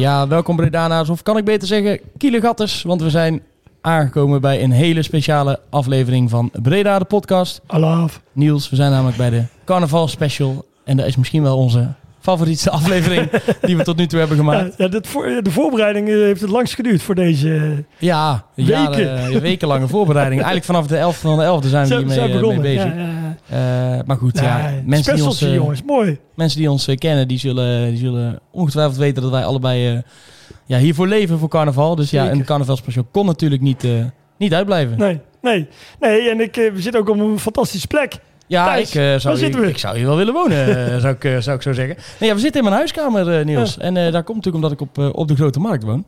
Ja, welkom Bredana's, of kan ik beter zeggen Kielegatters, want we zijn aangekomen bij een hele speciale aflevering van Breda de podcast. Alaaf. Niels, we zijn namelijk bij de Carnaval Special en dat is misschien wel onze favoriete aflevering die we tot nu toe hebben gemaakt. ja, voor, de voorbereiding eh, heeft het langst geduurd voor deze. Ja, Weken. jaren, wekenlange voorbereiding. Eigenlijk vanaf de 11 van de 11 zijn we hiermee zijn eh, mee bezig. Ja, ja, Eh, maar goed, ja. mensen die ons, jongens. Mooi. mensen die ons kennen, die zullen, die zullen ongetwijfeld weten dat wij allebei ja, hiervoor leven voor carnaval. Dus ja, een carnavalspecial kon natuurlijk niet, niet uitblijven. Nee, nee. Nee, en ik, we zitten ook op een fantastische plek. Ja, ik, eh, zou, ik, zou hier wel willen wonen, eh, zou, ik, eh, zou ik zo zeggen. Nee, ja, we zitten in mijn huiskamer, Niels. En eh, daar komt natuurlijk omdat ik op, op de Grote Markt woon.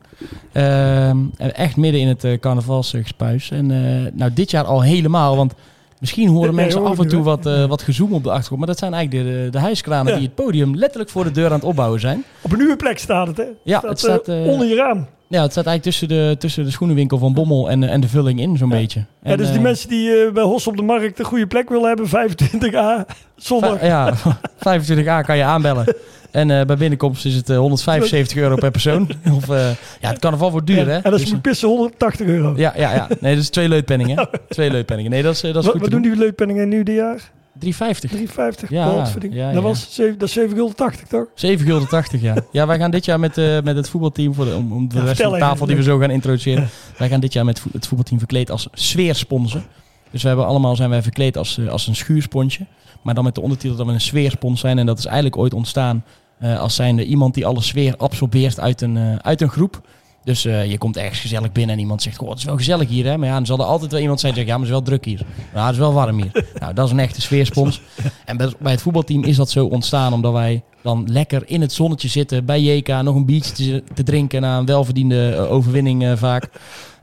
Ehm, echt midden in het uh, carnavalsgespuis. En nou, dit jaar al helemaal, want misschien horen mensen hoor af en toe wat, eh, wat gezoem op de achtergrond. Maar dat zijn eigenlijk de, de, de hijskranen Ja. die het podium letterlijk voor de deur aan het opbouwen zijn. Op een nieuwe plek staat het, hè? Ja, Staat, het staat, onder je raam. Ja, het staat eigenlijk tussen de, tussen de schoenenwinkel van Bommel en, eh, en de vulling in, zo'n Ja. beetje. Ja, En, dus die eh, mensen die eh, bij Hos op de Markt een goede plek willen hebben, 25a, zondag. Va- Ja, 25a kan je aanbellen. En bij binnenkomst is het eh, 175 euro per persoon. Of, ja, het carnaval wordt duur, Ja, hè? En als Dus, je moet pissen, 180 euro. ja, ja, ja. Nee, dat is twee leutpenningen. Twee leutpenningen. Nee, dat is, dat is wat goed wat doen die leutpenningen nu dit jaar? 3,50. 3,50. Ja, dat. Was dat is 7,80 gulden, toch? 7 gulden 80, ja. Ja, wij gaan dit jaar met, eh, met het voetbalteam, voor de, om, om de rest van de tafel die we zo gaan introduceren. Wij gaan dit jaar met vo- het voetbalteam verkleed als sfeersponsor. Dus we hebben allemaal zijn wij verkleed als, eh, als een schuursponsje. Maar dan met de ondertitel dat we een sfeerspons zijn. En dat is eigenlijk ooit ontstaan eh, als zijnde iemand die alle sfeer absorbeert uit een, uit een groep. Dus eh, je komt ergens gezellig binnen en iemand zegt, goh, het is wel gezellig hier, hè? Maar ja, dan zal er altijd wel iemand zijn die zegt, ja, maar het is wel druk hier. Ja, het is wel warm hier. nou, dat is een echte sfeerspons. En bij, het voetbalteam is dat zo ontstaan omdat wij dan lekker in het zonnetje zitten bij JK, nog een biertje te, te drinken na een welverdiende eh, overwinning eh, vaak.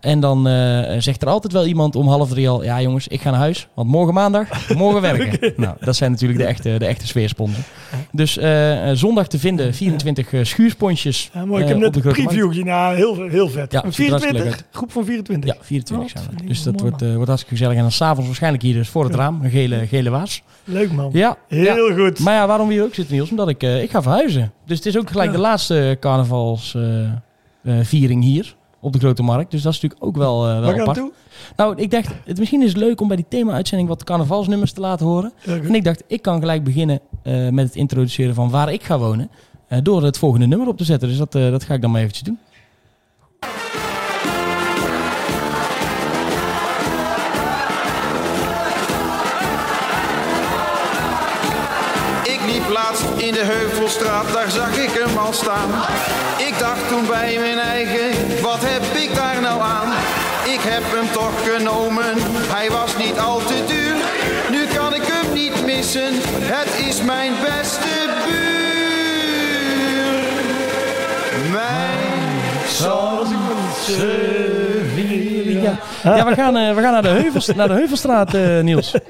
En dan eh, zegt er altijd wel iemand om half drie al, ja jongens, ik ga naar huis, want morgen maandag, morgen werken. Nou, dat zijn natuurlijk de echte, de echte sfeersponsen. Dus eh, zondag te vinden, 24 eh, schuursponsjes Ja, mooi. Ik heb net een Grote Markt. preview gezien. Nou, heel, heel vet. Ja, Een ziet er hartstikke 24, groep van 24. Ja, 24 zijn we. Dus dat wordt, wordt hartstikke gezellig. En dan s'avonds waarschijnlijk hier dus voor het Ja. raam, een gele, gele waas. Leuk, man. Ja, ja. Heel goed. Maar ja, waarom hier ook zitten, Niels? Omdat ik, ik ga verhuizen. Dus het is ook gelijk Ja. de laatste carnavalsviering hier op de Grote Markt. Dus dat is natuurlijk ook wel, eh, wel apart. toe? Nou, ik dacht, het, misschien is leuk om bij die thema-uitzending wat carnavalsnummers te laten horen. En ik dacht, ik kan gelijk beginnen eh, met het introduceren van waar ik ga wonen. eh, door het volgende nummer op te zetten. Dus dat, dat ga ik dan maar eventjes doen. In de Heuvelstraat, daar zag ik hem al staan. Ik dacht toen bij mijn eigen, wat heb ik daar nou aan? Ik heb hem toch genomen, hij was niet al te duur. Nu kan ik hem niet missen, het is mijn beste buur. Mijn Ja, ja we, gaan, eh, we gaan naar de, Heuvels, naar de Heuvelstraat, eh, Niels.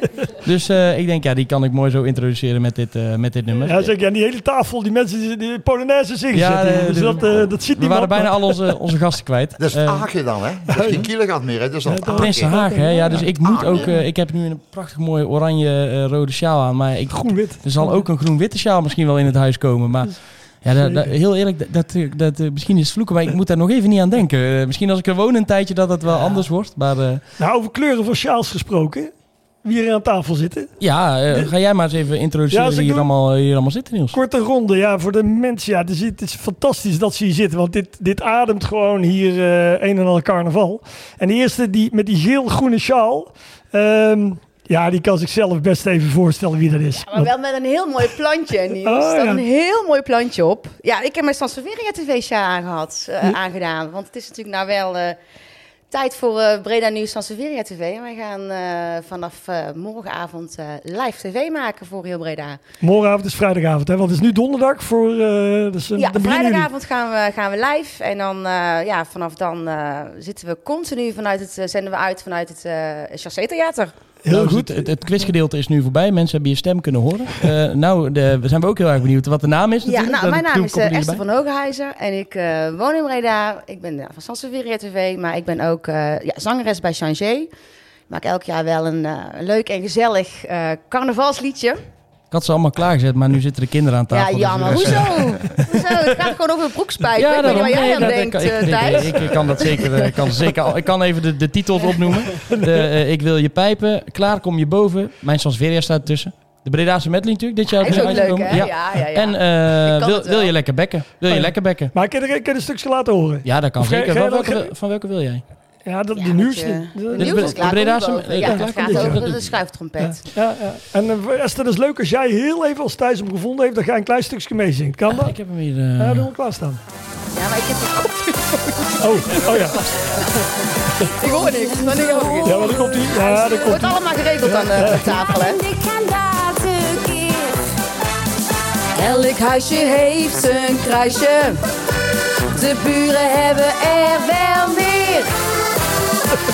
Dus eh, ik denk, ja, die kan ik mooi zo introduceren met dit, eh, met dit nummer. Ja, zeg, ja, die hele tafel, die mensen, die, die Polonaise zingen Ja, Dus de- dat, dat ziet We niemand. waren bijna al onze, onze gasten kwijt. Dat is Aken dan, hè? Dat is geen Kielegat meer, hè? Dat is dan Ja, dat- Prins hè? Ja, dus ik moet Ah, ook... eh, ik heb nu een prachtig mooie oranje-rode sjaal aan. Maar ik, Groen-wit. er zal ook een groen-witte sjaal misschien wel in het huis komen. Maar ja, dat, dat- heel eerlijk, dat, dat, dat, eh, misschien is het vloeken. Maar ik moet daar nog even niet aan denken. Eh, misschien als ik er woon een tijdje dat het wel anders wordt. Maar eh, Nou, over kleuren van sjaals gesproken. wie er aan tafel zitten. Ja, eh, ga jij maar eens even introduceren Ja, wie hier allemaal, hier allemaal zitten, Niels. Korte ronde, ja, voor de mensen. Ja, het is, het is fantastisch dat ze hier zitten, want dit, dit ademt gewoon hier eh, een en al carnaval. En de eerste die, met die geel-groene sjaal, ehm, ja, die kan zichzelf best even voorstellen wie dat is. Maar wel met een heel mooi plantje, Niels. Oh, Er staat ja. een heel mooi plantje op. Ja, ik heb mijn Sansevieria TV-sjaal aangehad, eh, aangedaan. Want het is natuurlijk nou wel eh, tijd voor eh, Breda Nieuws Sansevieria TV. En wij gaan vanaf morgenavond live tv maken voor heel Breda. Morgenavond is vrijdagavond, hè, want het is nu donderdag voor... dus, Ja, vrijdagavond gaan we, gaan we live. En dan, ja, vanaf dan zitten we continu vanuit het, zenden we uit vanuit het Chassé Theater. Heel Nou, goed. Het, het, het quizgedeelte is nu voorbij. Mensen hebben je stem kunnen horen. Eh, nou, de, we zijn we ook heel erg benieuwd wat de naam is Ja, natuurlijk. nou, Dat mijn naam is eh, er Esther van Hogenhuizen en ik eh, woon in Breda. Ik ben van Sanseveria TV, maar ik ben ook ja, zangeres bij Changé. Ik maak elk jaar wel een leuk en gezellig carnavalsliedje. Ik had ze allemaal klaargezet, maar nu zitten de kinderen aan tafel. ja, dus, jammer. Hoezo? Hoezo? Het gaat gewoon over broekspijpen. Ja, ik weet niet waar jij aan dat- denkt, ik, eh, ik, Thijs. ik, ik kan dat zeker. eh, Ik kan, zeker al- ik kan even de, de titels opnoemen. De, eh, ik wil je pijpen. Klaar kom je boven. Mijn Sansveria staat tussen. De Bredaanse medley natuurlijk. Dit jaar Is ook leuk, hè? Ja, ja, ja. En eh, Ik wil, wil je lekker bekken? Wil je Oh ja. lekker bekken? Maar kan er- kan je een stukje laten horen? Ja, dat kan Of zeker. Van welke, van welke wil jij? Ja, dat, Ja, de met nieuwste. je- De- De nieuws klaar. Breda's- eh, Ja, klaar het komt gaat over de schuiftrompet. Ja, ja. En eh, Esther, dat is leuk als jij heel even, als Thijs hem gevonden heeft, dan ga je een klein stukje meezingt. Kan dat? Ik heb hem hier. eh, Ja, doen we klaarstaan. Ja, maar ik heb koptelefoon. Oh, oh ja. Ik hoor niks. Maar hoor Ja, maar dan komt hij. Ja, komt wordt allemaal geregeld aan de tafel, hè? Ik ga laten keer. Elk huisje heeft zijn kruisje. De buren hebben er wel meer.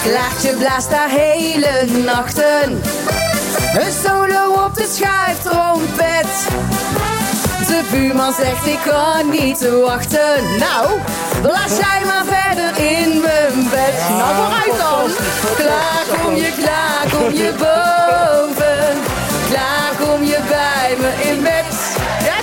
Klaartje blaast daar hele nachten. Een solo op de schuiftrompet. De buurman zegt ik kan niet wachten. Nou, blaas jij maar verder in mijn bed. nou vooruit dan. Klaar kom je, klaar kom je boven. Klaar kom je bij me in bed.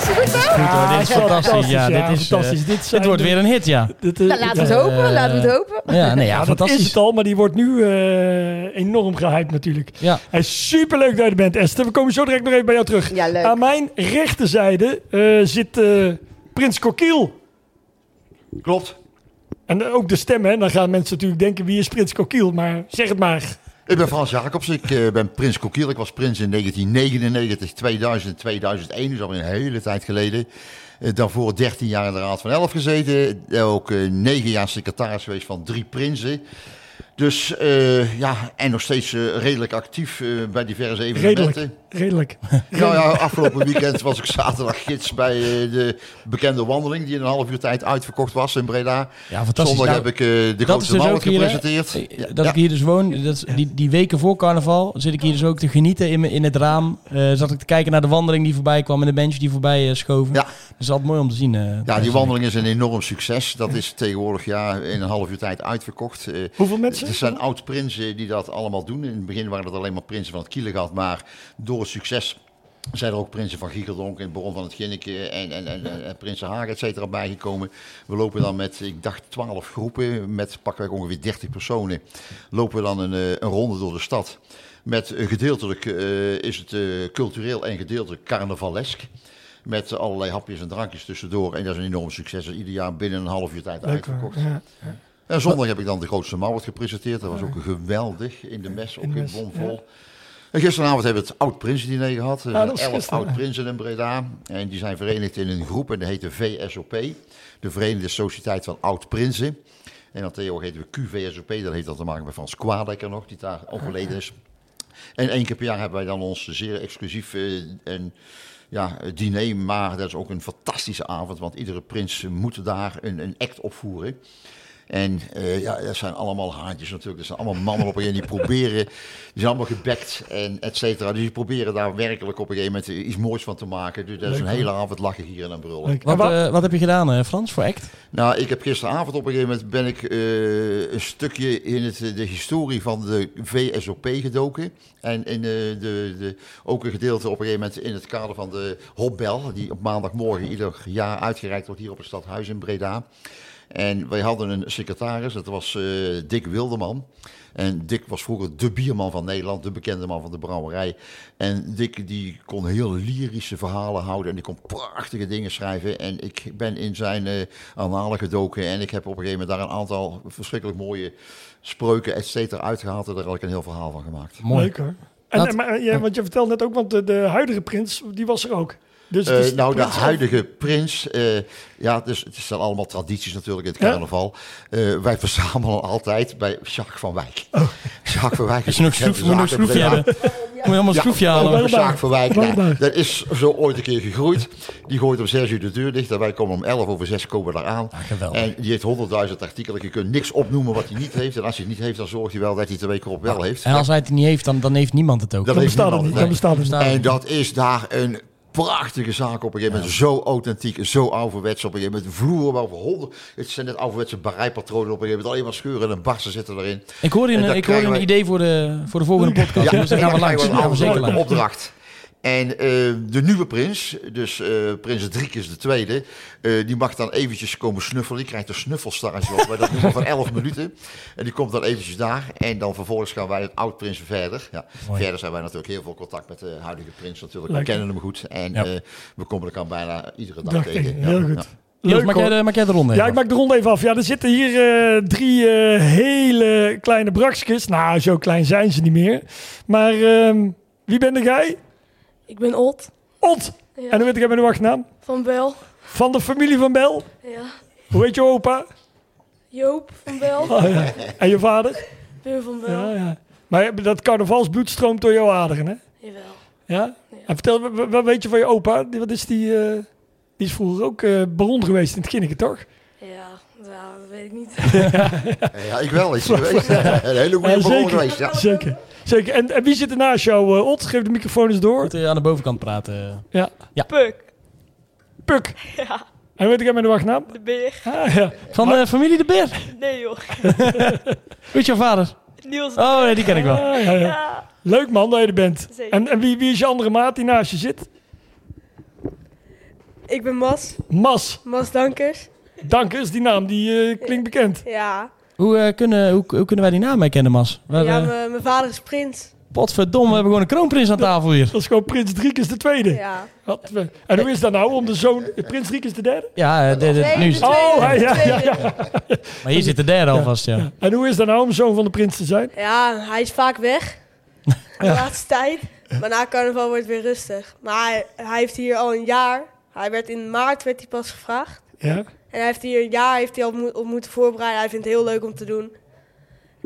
Is het goed zo? Goed hoor, dit is fantastisch. Ja, dit, is, fantastisch. eh, Dit dit wordt weer een hit, ja. Dit, eh, Nou, laten we het hopen, laten we het hopen. Ja, nee, ja, Ja, dat is het al, maar die wordt nu eh, enorm gehyped natuurlijk. Ja. Hij is superleuk dat je er bent, Esther. We komen zo direct nog even bij jou terug. Ja, leuk. Aan mijn rechterzijde eh, zit eh, Prins Coquiel. Klopt. En eh, ook de stem, hè. Dan gaan mensen natuurlijk denken, wie is Prins Coquiel? Maar zeg het maar. Ik ben Frans Jacobs. Ik eh, ben prins Kokiel. Ik was prins in 1999, 2000, 2001. Dus alweer een hele tijd geleden. Eh, daarvoor 13 jaar in de Raad van Elf gezeten. Eh, ook eh, 9 jaar secretaris geweest van drie prinsen. Dus eh, ja, en nog steeds eh, redelijk actief eh, bij diverse evenementen. Redelijk. Redelijk. Nou ja, afgelopen weekend was ik zaterdag gids bij de bekende wandeling. Die in een half uur tijd uitverkocht was in Breda. Ja, fantastisch. Zondag Nou, heb ik eh, de grootste dus hier, gepresenteerd. Ja, Dat ja. ik hier dus woon, dat is, die, die weken voor carnaval zit ik hier dus ook te genieten in, me- in het raam. Eh, zat ik te kijken naar de wandeling die voorbij kwam en de bench die voorbij schoven. Ja. Dat is altijd mooi om te zien. Ja, die wandeling is een enorm succes. Dat is tegenwoordig ja, in een half uur tijd uitverkocht. Eh, Hoeveel mensen? Er zijn oud-prinsen die dat allemaal doen. In het begin waren het alleen maar prinsen van het Kielegat. Maar door het succes zijn er ook prinsen van Giegeldonk en Baron van het Ginneke en, en, en, en, en Prinsen Hagen, et cetera, bijgekomen. We lopen dan met, ik dacht, 12 groepen met pakweg ongeveer 30 personen. Lopen we dan een, eh, een ronde door de stad. Met gedeeltelijk eh, is het eh, cultureel en gedeeltelijk carnavalesk. Met allerlei hapjes en drankjes tussendoor. En dat is een enorm succes. Dat is ieder jaar binnen een half uur tijd Leuk, uitverkocht. Ja. En zondag heb ik dan de grootste mouwert gepresenteerd. Dat was ook geweldig in de mes, ook In bomvol. En gisteravond hebben we het oud-prinsen-diner gehad. Er Ah, zijn dat is elf oud-prinsen in Breda. En die zijn verenigd in een groep en dat heet de VSOP. De Verenigde Sociëteit van Oud-Prinsen. En dan tegenwoordig heten we QVSOP. Dat heeft dan te maken met Frans Kwadekker nog, die daar overleden is. En één keer per jaar hebben wij dan ons zeer exclusief eh, een ja, diner. Maar dat is ook een fantastische avond, want iedere prins moet daar een, een act opvoeren. En eh, ja, dat zijn allemaal haantjes natuurlijk. Dat zijn allemaal mannen op een gegeven moment die proberen. Die zijn allemaal gebekt en et cetera. Dus die proberen daar werkelijk op een gegeven moment iets moois van te maken. Dus dat is een hele avond lachen hier en brullen. Leuk. Wat, eh, wat heb je gedaan, eh, Frans, voor act? Nou, ik heb gisteravond op een gegeven moment ben ik eh, een stukje in het, de historie van de VSOP gedoken. En in de, de, de, ook een gedeelte op een gegeven moment in het kader van de Hopbel, die op maandagmorgen ieder jaar uitgereikt wordt hier op het stadhuis in Breda. En wij hadden een secretaris, dat was eh, Dick Wilderman. En Dick was vroeger de bierman van Nederland, de bekende man van de brouwerij. En Dick die kon heel lyrische verhalen houden en die kon prachtige dingen schrijven. En ik ben in zijn eh annalen gedoken en ik heb op een gegeven moment daar een aantal verschrikkelijk mooie spreuken, et cetera, uitgehaald. En daar had ik een heel verhaal van gemaakt. Mooi. Leuk hoor. En, en- maar, ja, want je vertelde net ook, want de, de huidige prins, die was er ook. Dus Eh, is nou, de huidige prins, eh, ja, dus het zijn allemaal tradities natuurlijk in het Ja? carnaval. Eh, wij verzamelen altijd bij Jacques van Wijk. Oh. Jacques van Wijk nog een schroefje. Moet je helemaal een schroefje halen. Jacques van Wijk, nou, dat is zo ooit een keer gegroeid. Die gooit om 6 uur de deur dicht en wij komen om 11 over 6 komen we daar aan. geweldig. En die heeft 100.000 artikelen. Je kunt niks opnoemen wat hij niet heeft. En als hij het niet heeft, dan zorgt hij wel dat hij het de week erop wel heeft. En als hij het niet heeft, dan, dan heeft niemand het ook. Dat Dan bestaat het niet. Dan bestaat het niet. En dat is daar een prachtige zaak op een gegeven moment. Zo authentiek, zo ouderwets op een gegeven moment. Vloer boven honderd. Het zijn net ouderwetse barijpatronen op een gegeven moment. Alleen maar scheuren en barsten zitten erin. Ik hoorde En een, ik krijgen een wij- idee voor de, voor de volgende podcast. dus daar gaan we dan langs. gaan we zeker een langs. opdracht. En eh, de nieuwe prins, dus eh, prins Driekes de tweede, eh, die mag dan eventjes komen snuffelen. Die krijgt een snuffelstarretje op, wij dat noemen van 11 minuten. En die komt dan eventjes daar. En dan vervolgens gaan wij het oud-prins verder. Ja, Mooi. verder zijn wij natuurlijk heel veel contact met de huidige prins natuurlijk. We kennen hem goed. En Ja. eh, we komen elkaar bijna iedere dag Dag tegen. Heel ja. goed. Leuk maak, jij de, maak jij de ronde Ja, ik maak de ronde even af. Ja, er zitten hier eh, drie eh, hele kleine braksjes. Nou, zo klein zijn ze niet meer. Maar ehm, wie ben jij? Ik ben Ot. Ot. Ja. En hoe weet ik mijn wachtnaam? Van Bel. Van de familie van Bel. Ja. Hoe heet je opa? Joop van Bel. Oh, ja. En je vader? Pim van Bel. Ja, ja. Maar dat carnavalsbloed stroomt door jouw aderen, hè? Jawel. Ja? En vertel, wa- wa- wat weet je van je opa? Die- Wat is die? eh, die is vroeger ook eh baron geweest in het Ginneke, toch? Ja, nou, dat weet ik niet. Ja, ik wel. Is hij geweest. Een hele goede Ja, baron geweest. Ja. Zeker. Zeker. En, en wie zit er naast jou, eh, Ot? Geef de microfoon eens door. Moet, eh, aan de bovenkant praten. Ja. Puk. Puk. Ja, En weet ik mijn wachtnaam? de beer. Ah, ja. Van de familie De Beer. Nee joh. Weet je jouw vader? Niels. Oh, nee, die ken ik wel. Ah, ja, ja. Ja. Leuk man dat je er bent. Zeker. En, en wie, wie is je andere maat die naast je zit? Ik ben Mas. Mas. Mas Dankers. Dank is die naam, die eh, klinkt bekend. Ja. Hoe, eh, kunnen, hoe, hoe kunnen wij die naam herkennen, Mas? We Ja, mijn mijn vader is prins. Potverdomme, we hebben gewoon een kroonprins aan tafel hier. Dat is gewoon Prins Driekes de tweede. Ja. En hoe is dat nou om de zoon... Prins Driekes de derde? Ja, eh, de, de- nu is het- Oh, ja, ja, ja. maar hier zit de derde alvast, ja. En hoe is dat nou om zoon van de prins te zijn? Ja, hij is vaak weg. De laatste tijd. Maar na carnaval wordt het weer rustig. Maar hij, hij heeft hier al een jaar. Hij werd in maart werd hij pas gevraagd. Ja. En hij heeft hier een jaar heeft hij al mo- op moeten voorbereiden. Hij vindt het heel leuk om te doen.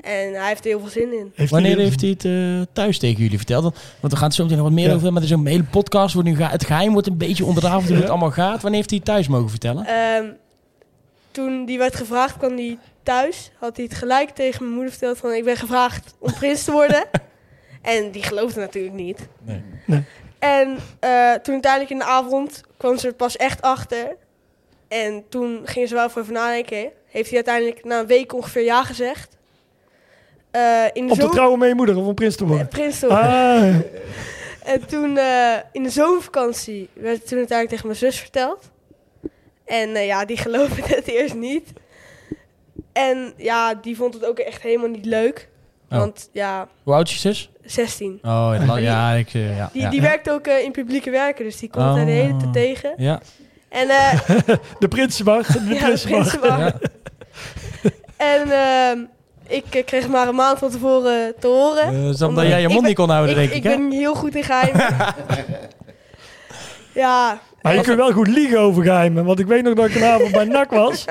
En hij heeft er heel veel zin in. Heeft Wanneer hij- heeft hij het eh, thuis tegen jullie verteld? Want we gaan het zo meteen nog wat meer Ja. over hebben. Maar er is een hele podcast. Wordt nu ga- het geheim wordt een beetje onderavond hoe het allemaal gaat. Wanneer heeft hij het thuis mogen vertellen? Ehm, toen die werd gevraagd, kwam hij thuis. Had hij het gelijk tegen mijn moeder verteld van... ik ben gevraagd om prins te worden. en die geloofde natuurlijk niet. Nee. Nee. En eh, toen uiteindelijk in de avond kwam ze er pas echt achter. En toen gingen ze wel even over nadenken. Heeft hij uiteindelijk na een week ongeveer ja gezegd. Eh, in de Om te zomer- trouwen met je moeder of om prins te eh, worden? prins te worden. Ah, En toen eh, in de zomervakantie werd het toen uiteindelijk tegen mijn zus verteld. En eh, ja, die geloofde het eerst niet. En ja, die vond het ook echt helemaal niet leuk. Oh. Want ja, Hoe oud is je zus? 16. Oh, ja, ja, ik, eh, ja, Die, ja. die werkt ook eh, in publieke werken, dus die komt Oh. daar de hele tijd tegen. Ja, En, eh de prinsenwacht. De ja, prinsenwacht. Ja. En ehm, ik eh, kreeg maar een maand van tevoren te horen. Dat Omdat- omdat jij je mond ben- niet kon houden, ik, denk ik, ik hè? ben heel goed in geheimen. ja, Maar je kunt wel goed liegen over geheimen. Want ik weet nog dat ik een avond bij NAC was.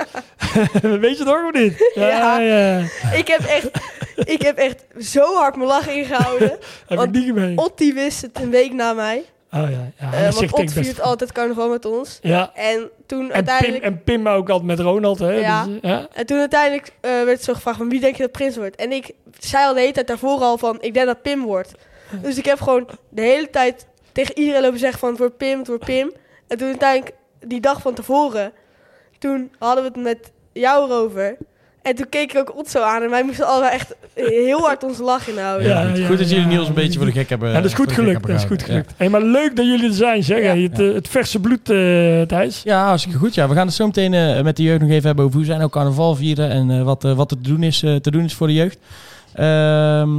weet je toch of niet? Ja, Ja. ja. ik heb echt, ik heb echt zo hard mijn lach ingehouden. Heb ik niet mee. Ot die wist het een week na mij. Oh ja, ja. Dat want Ot viert altijd carnaval met ons. Ja. En toen En Pim, uiteindelijk... en Pim ook altijd met Ronald, hè? Ja. Dus, eh, ja. En toen uiteindelijk eh, werd zo gevraagd van wie denk je dat prins wordt? En ik zei al de hele tijd daarvoor al van ik denk dat Pim wordt. Dus ik heb gewoon de hele tijd tegen iedereen lopen zeggen van het wordt Pim, het wordt Pim. En toen uiteindelijk die dag van tevoren, toen hadden we het met jou erover. En toen keek ik ook Otso aan en wij moesten allemaal echt heel hard ons lach inhouden. Ja, goed. ja, goed dat jullie ja. Niels een beetje voor de gek hebben. Ja, dat is goed gelukt. Dat is goed gelukt. Hey, maar leuk dat jullie er zijn, zeg. Ja. Het, eh, het verse bloed, eh Thijs. Ja. hartstikke goed. Ja, we gaan het zo meteen eh, met de jeugd nog even hebben over hoe zij nou carnaval vieren en eh, wat, eh, wat er te doen, is, eh, te doen is voor de jeugd. Ehm,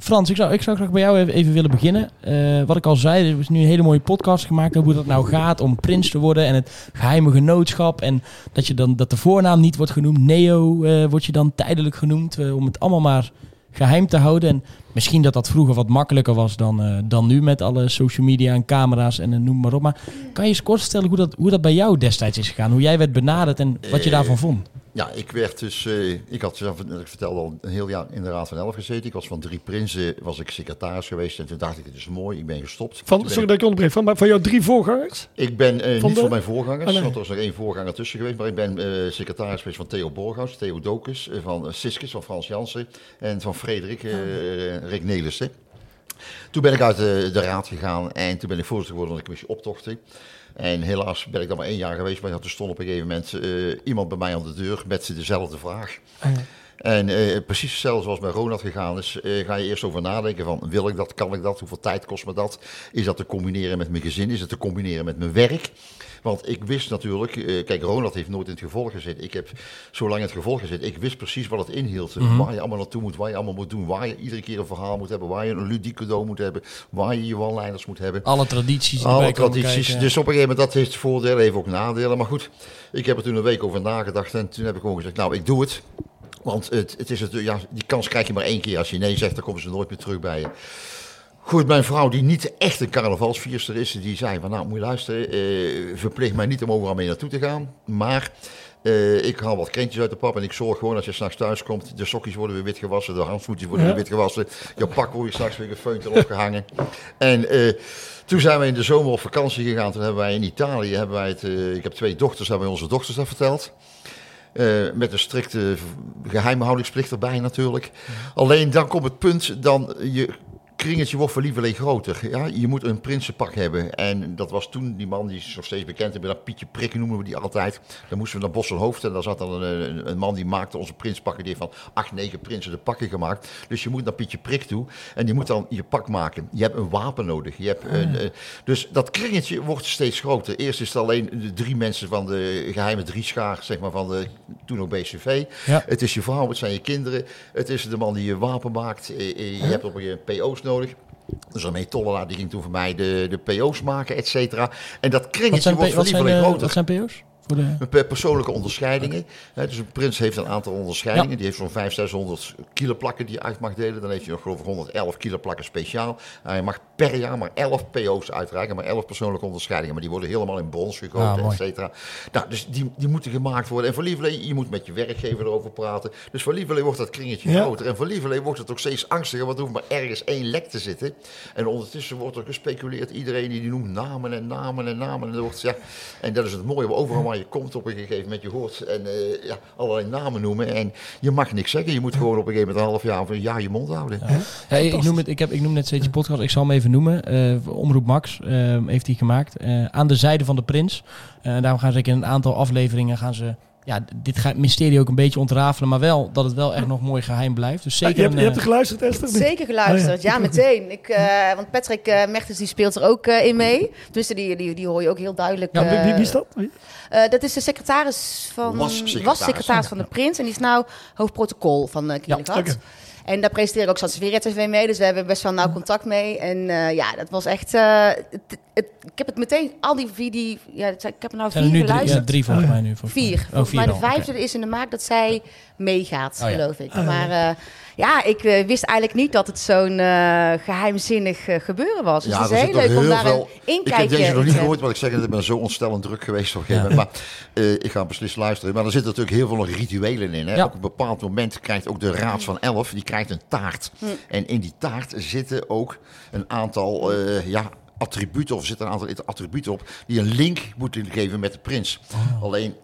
Frans, ik zou, ik zou graag bij jou even, even willen beginnen. Eh, wat ik al zei, er is nu een hele mooie podcast gemaakt over hoe dat nou gaat om prins te worden en het geheime genootschap. En dat, je dan, dat de voornaam niet wordt genoemd. Neo eh wordt je dan tijdelijk genoemd eh, om het allemaal maar geheim te houden. En misschien dat dat vroeger wat makkelijker was dan, dan nu met alle social media en camera's en noem maar op. Maar kan je eens kort vertellen hoe dat, hoe dat bij jou destijds is gegaan? Hoe jij werd benaderd en wat je daarvan vond? Ja, ik werd dus, eh, ik had zelf, ik vertelde al een heel jaar in de Raad van Elf gezeten. Ik was van drie prinsen, was ik secretaris geweest en toen dacht ik, het is mooi, ik ben gestopt. Van, ben sorry ik, dat ik onderbreek. Van, van jouw drie voorgangers? ik ben eh, van niet de- voor mijn voorgangers, nee. want er was nog één voorganger tussen geweest, maar ik ben eh, secretaris geweest van Theo Borghuis, Theo Dokus, van Siskes, van Frans Jansen en van Frederik, eh, Rick Nelissen. Toen ben ik uit de, de raad gegaan en toen ben ik voorzitter geworden van de commissie optochten. En helaas ben ik dan maar één jaar geweest, maar toen stond op een gegeven moment eh, iemand bij mij aan de deur met dezelfde vraag. En eh, precies hetzelfde zoals bij Ronald gegaan is, eh, ga je eerst over nadenken van wil ik dat, kan ik dat, hoeveel tijd kost me dat? Is dat te combineren met mijn gezin, is het te combineren met mijn werk? Want ik wist natuurlijk, eh, kijk Ronald heeft nooit in het gevolg gezeten. Ik heb zo lang in het gevolg gezeten, ik wist precies wat het inhield. Waar je allemaal naartoe moet, waar je allemaal moet doen, waar je iedere keer een verhaal moet hebben, waar je een ludiek cadeau moet hebben, waar je je one-liners moet hebben. Alle tradities Alle tradities. kijken. Dus op een gegeven moment, dat heeft voordelen, heeft ook nadelen. Maar goed, ik heb er toen een week over nagedacht. En toen heb ik gewoon gezegd, nou, ik doe het. Want het, het is het, ja, die kans krijg je maar één keer. Als je nee zegt, dan komen ze nooit meer terug bij je. Goed, mijn vrouw, die niet echt een carnavalsvierster is, die zei van, nou, moet je luisteren, eh, verplicht mij niet om overal mee naartoe te gaan. Maar eh, ik haal wat krentjes uit de pap en ik zorg gewoon als je s'nachts thuis komt, de sokjes worden weer wit gewassen, de handsvoetjes worden Ja. weer wit gewassen, je pak wordt je s'nachts weer gefeund en opgehangen. En eh, toen zijn we in de zomer op vakantie gegaan, toen hebben wij in Italië, hebben wij het, ik heb twee dochters, hebben wij onze dochters dat verteld. Eh, met een strikte geheimhoudingsplicht erbij natuurlijk. Alleen dan komt het punt, dan je kringetje wordt voor lieverlee groter. Ja? Je moet een prinsenpak hebben. En dat was toen die man, die is nog steeds bekend. En dat Pietje Prik noemen we die altijd. Dan moesten we naar Bos en Hoofd. En daar zat dan een, een, een man die maakte onze prinspakken. Die heeft van acht, negen prinsen de pakken gemaakt. Dus je moet naar Pietje Prik toe. En die moet dan je pak maken. Je hebt een wapen nodig. Je hebt een, eh, dus dat kringetje wordt steeds groter. Eerst is het alleen de drie mensen van de geheime drieschaar, zeg maar, van de toen ook BCV. Ja. Het is je vrouw, het zijn je kinderen. Het is de man die je wapen maakt. Eh, eh, Je hebt op moment PO's nodig. Dus René Tollelaar die ging toen voor mij de, de PO's maken, et cetera. En dat kringetje wordt zijn, lieverlee eh, groter. wat zijn PO's? De... Persoonlijke onderscheidingen. Dus een prins heeft een aantal onderscheidingen. Die heeft zo'n 500, 600 kilo plakken die je uit mag delen. Dan heeft hij nog geloof ik 111 kilo plakken speciaal. Hij mag per jaar maar 11 PO's uitreiken. Maar 11 persoonlijke onderscheidingen. Maar die worden helemaal in brons Ah, gegoten, mooi. et cetera. Nou, dus die, die moeten gemaakt worden. En voor Lieverlee, je moet met je werkgever erover praten. Dus voor Lieverlee wordt dat kringetje Ja. groter. En voor Lieverlee wordt het ook steeds angstiger. Want er hoeft maar ergens één lek te zitten. En ondertussen wordt er gespeculeerd. Iedereen die, die noemt namen en namen en namen. En, dat wordt, ja, en dat is het mooie. Overal waar je komt op een gegeven moment. Je hoort en, eh, ja, allerlei namen noemen. En je mag niks zeggen. Je moet gewoon op een gegeven moment een half jaar of een jaar je mond houden. Ja, ik, noem het, ik, heb, ik noem net steeds je podcast, ik zal hem even noemen. Eh, Omroep Max eh, heeft hij gemaakt. Eh, aan de zijde van de prins. Eh, daarom gaan ze in een aantal afleveringen gaan ze, ja, dit gaat mysterie ook een beetje ontrafelen. Maar wel dat het wel echt nog mooi geheim blijft. Dus Ah, zeker je, hebt, een, je hebt eh, er geluisterd, Esther? Zeker geluisterd, Oh ja. ja, meteen. Ik, eh, want Patrick eh Mertens die speelt er ook eh, in mee. Dus die, die, die hoor je ook heel duidelijk. Ja, wie, wie- is dat? Wie? eh, dat is de secretaris van, Was secretaris. was secretaris van de Prins. En die is nou hoofdprotocol van uh, oké. En daar presenteer ik ook Sansevieria TV mee. Dus we hebben best wel nauw contact mee. En eh, ja, dat was echt... eh, het, het- ik heb het meteen, al die video... Ja, het zijn- ik heb er nou vier er nu drie, geluisterd. ja, drie volgens mij nu. volgens mij. Vier. Oh, vier mij de vijfde is in de maak dat zij meegaat, Oh ja. geloof ik. Maar eh, ja, ik eh, wist eigenlijk niet dat het zo'n eh, geheimzinnig eh, gebeuren was. Dus Ja, het is zit heel leuk om daar een Ik inkijkje heb deze nog in niet gehoord, want ik zeg, ik ben zo ontstellend druk geweest op een gegeven moment. Maar eh, ik ga beslist luisteren. Maar er zitten natuurlijk heel veel nog rituelen in. Hè? Ja. Op een bepaald moment krijgt ook de Raad van Elf, die krijgt een taart. En in die taart zitten ook een aantal eh, ja, attributen, of er zitten een aantal attributen op, die een link moeten geven met de prins. Alleen,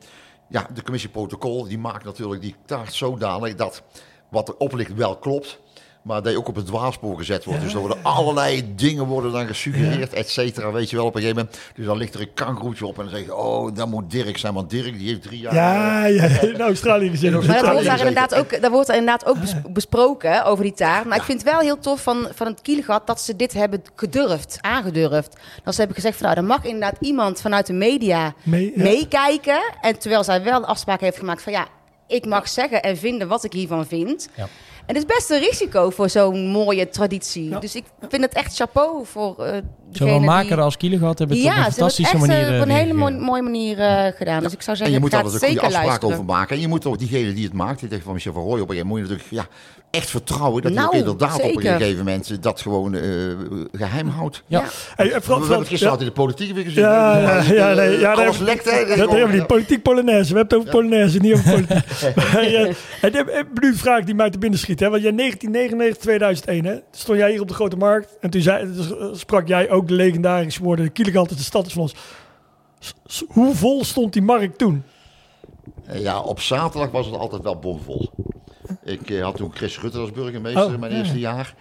ja, de commissie protocol, die maakt natuurlijk die taart zodanig dat wat erop ligt wel klopt. Maar dat je ook op het dwaalspoor gezet wordt. Dus er worden allerlei dingen worden dan gesuggereerd, et cetera. Weet je wel, op een gegeven moment. Dus dan ligt er een kangroetje op en dan zeg je, oh, dat moet Dirk zijn. Want Dirk, die heeft drie jaar... Ja, ja, in Australië gezien. In Maar dat wordt daar inderdaad ook, daar wordt er inderdaad ook bes- besproken over die taart. Maar ik vind het wel heel tof van, van het Kielegat dat ze dit hebben gedurfd, aangedurfd. Dat ze hebben gezegd van nou, er mag inderdaad iemand vanuit de media Mee- ja. meekijken. En terwijl zij wel de afspraak heeft gemaakt van ja, ik mag zeggen en vinden wat ik hiervan vind. Ja. En het is best een risico voor zo'n mooie traditie. Ja. Dus ik vind het echt chapeau voor eh Zowel maker die... als Kielegat hebben het op Ja, een ze hebben het fantastische echt manier eh, eh, op een hele mooie, manier eh, gedaan. Dus ik zou En zeggen, je moet altijd een goede zeker afspraak luisteren. over maken. En je moet ook diegene die het maakt, die zegt van Michel van Rooij op een gegeven moment, moet je natuurlijk ja, echt vertrouwen dat hij Nou, ook inderdaad op een zeker. gegeven moment dat gewoon eh, geheim houdt. Ja. Ja. Hey, eh, Frans, We hebben het gisteren ja. altijd in de politiek weer gezien. Ja, ja, Eh, ja, nee, ja, alles nee, lekt, hè. Dat hebben we niet. Politiek Polonaise. We hebben het over Polonaise, niet over politiek. eh, en nu vraag die mij te binnen schiet. Hè? Want jij 1999, 2001, hè? Stond jij hier op de Grote Markt. En toen zei, dus sprak jij ook de legendarische woorden... Kielegant is de stad is van ons. S- Hoe vol stond die markt toen? Eh, Ja, op zaterdag was het altijd wel bomvol. Ik eh, had toen Chris Rutte als burgemeester Oh, in mijn ja. eerste jaar.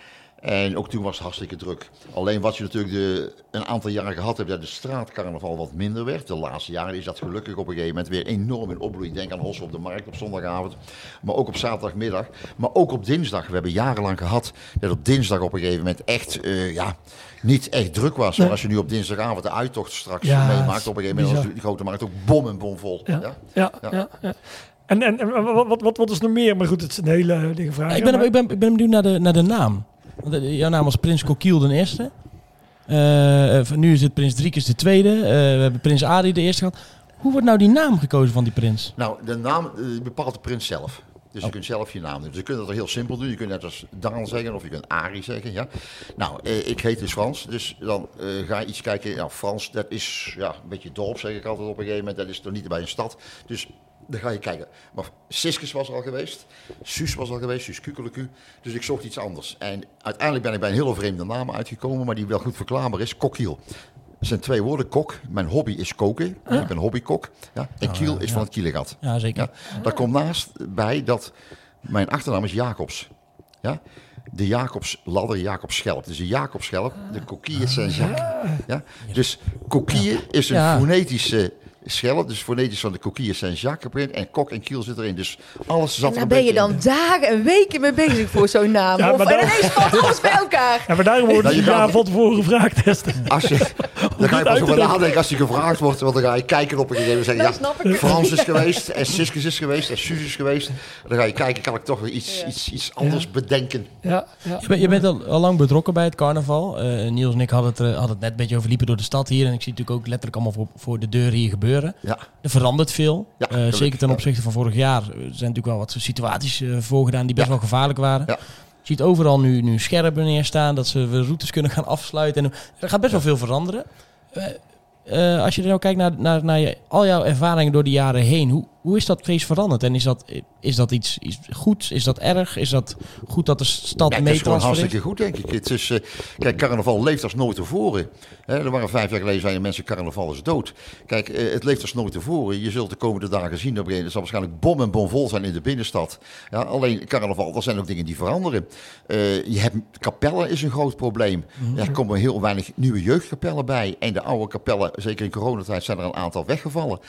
En ook toen was het hartstikke druk. Alleen wat je natuurlijk de, een aantal jaren gehad hebt, dat de straatcarnaval wat minder werd. De laatste jaren is dat gelukkig op een gegeven moment weer enorm in opbloei. Denk aan Hossen op de Markt op zondagavond, maar ook op zaterdagmiddag. Maar ook op dinsdag. We hebben jarenlang gehad dat op dinsdag op een gegeven moment echt, eh, ja, niet echt druk was. Maar als je nu op dinsdagavond de uittocht straks Ja, meemaakt, op een gegeven moment was die grote markt ook bom en bomvol. Ja, Ja? ja, Ja. ja. ja. En, en, en wat, wat, wat, is nog meer? Maar goed, het is een hele dingen vraag. ik, ben, ik, ben, ik ben benieuwd naar de, naar de naam. Want, eh, jouw naam was Prins Coquille de eerste. Eh, nu is het Prins Driekes de tweede. We hebben Prins Adi de eerste gehad. Hoe wordt nou die naam gekozen van die prins? Nou, de naam bepaalt de prins zelf. Dus je kunt zelf je naam doen. Dus je kunt dat heel simpel doen. Je kunt net als Daan zeggen of je kunt Arie zeggen. Ja? Nou, eh, ik heet dus Frans. Dus dan eh, ga je iets kijken. Nou, Frans, dat is ja, een beetje dorp, zeg ik altijd op een gegeven moment. Dat is toch niet bij een stad. Dus dan ga je kijken. Maar Siskes was al geweest. Suus was al geweest. Suus Kukeleku. Dus ik zocht iets anders. En uiteindelijk ben ik bij een hele vreemde naam uitgekomen. Maar die wel goed verklaarbaar is. Kokkiel. Het zijn twee woorden. Kok. Mijn hobby is koken. Ik ben hobbykok. Ja? En kiel is van het kielengat. Ja, zeker. Ja, daar komt naast bij dat mijn achternaam is Jacobs. Ja? De Jacobsladder, Jacobschelp. Dus de Jacobschelp, de coquille Saint-Jacques. Ja? Dus coquille is een Ja. fonetische schelp. Dus fonetisch van de coquille Saint-Jacques erin. En kok en kiel zit erin. Dus alles zat En er een daar ben je dan in. dagen en weken mee bezig voor zo'n naam. Ja, of, maar en ineens valt alles bij elkaar. Ja, maar daarom worden Nou, ze je gaat- van tevoren gevraagd testen. Als je, dan ga je pas over nadenken als je gevraagd wordt. Want dan ga je kijken op een gegeven moment. Zeggen, snap ja, ik. Frans is geweest. En Siskes is geweest. En Suus is geweest. Dan ga je kijken, kan ik toch weer iets, Ja. iets, iets anders bedenken. Ja, ja. Je bent, je bent al, al lang betrokken bij het carnaval. Eh, Niels en ik hadden het, hadden het net een beetje over liepen door de stad hier. En ik zie natuurlijk ook letterlijk allemaal voor, voor de deur hier gebeuren. Ja. Er verandert veel. Ja, Eh, zeker ten opzichte van vorig jaar. Er zijn natuurlijk wel wat situaties eh, voorgedaan die best Ja. wel gevaarlijk waren. Ja. Je ziet overal nu, nu scherpen neerstaan. Dat ze routes kunnen gaan afsluiten. En er gaat best wel veel veranderen. Eh, als je er nou kijkt naar, naar, naar je, al jouw ervaringen door de jaren heen. Hoe, hoe is dat feest veranderd? En is dat, is dat iets, iets goeds? Is dat erg? Is dat goed dat de stad Ja, het is gewoon hartstikke goed, denk ik. Het is, eh, kijk, carnaval leeft als nooit tevoren. Er waren vijf jaar geleden zeiden mensen, carnaval is dood. Kijk, eh, het leeft als nooit tevoren. Je zult de komende dagen zien, op een het zal waarschijnlijk bom en bom vol zijn in de binnenstad. Ja, alleen carnaval, er zijn ook dingen die veranderen. Eh, je hebt, kapellen is een groot probleem. Ja, er komen heel weinig nieuwe jeugdkapellen bij. En de oude kapellen, zeker in coronatijd, zijn er een aantal weggevallen.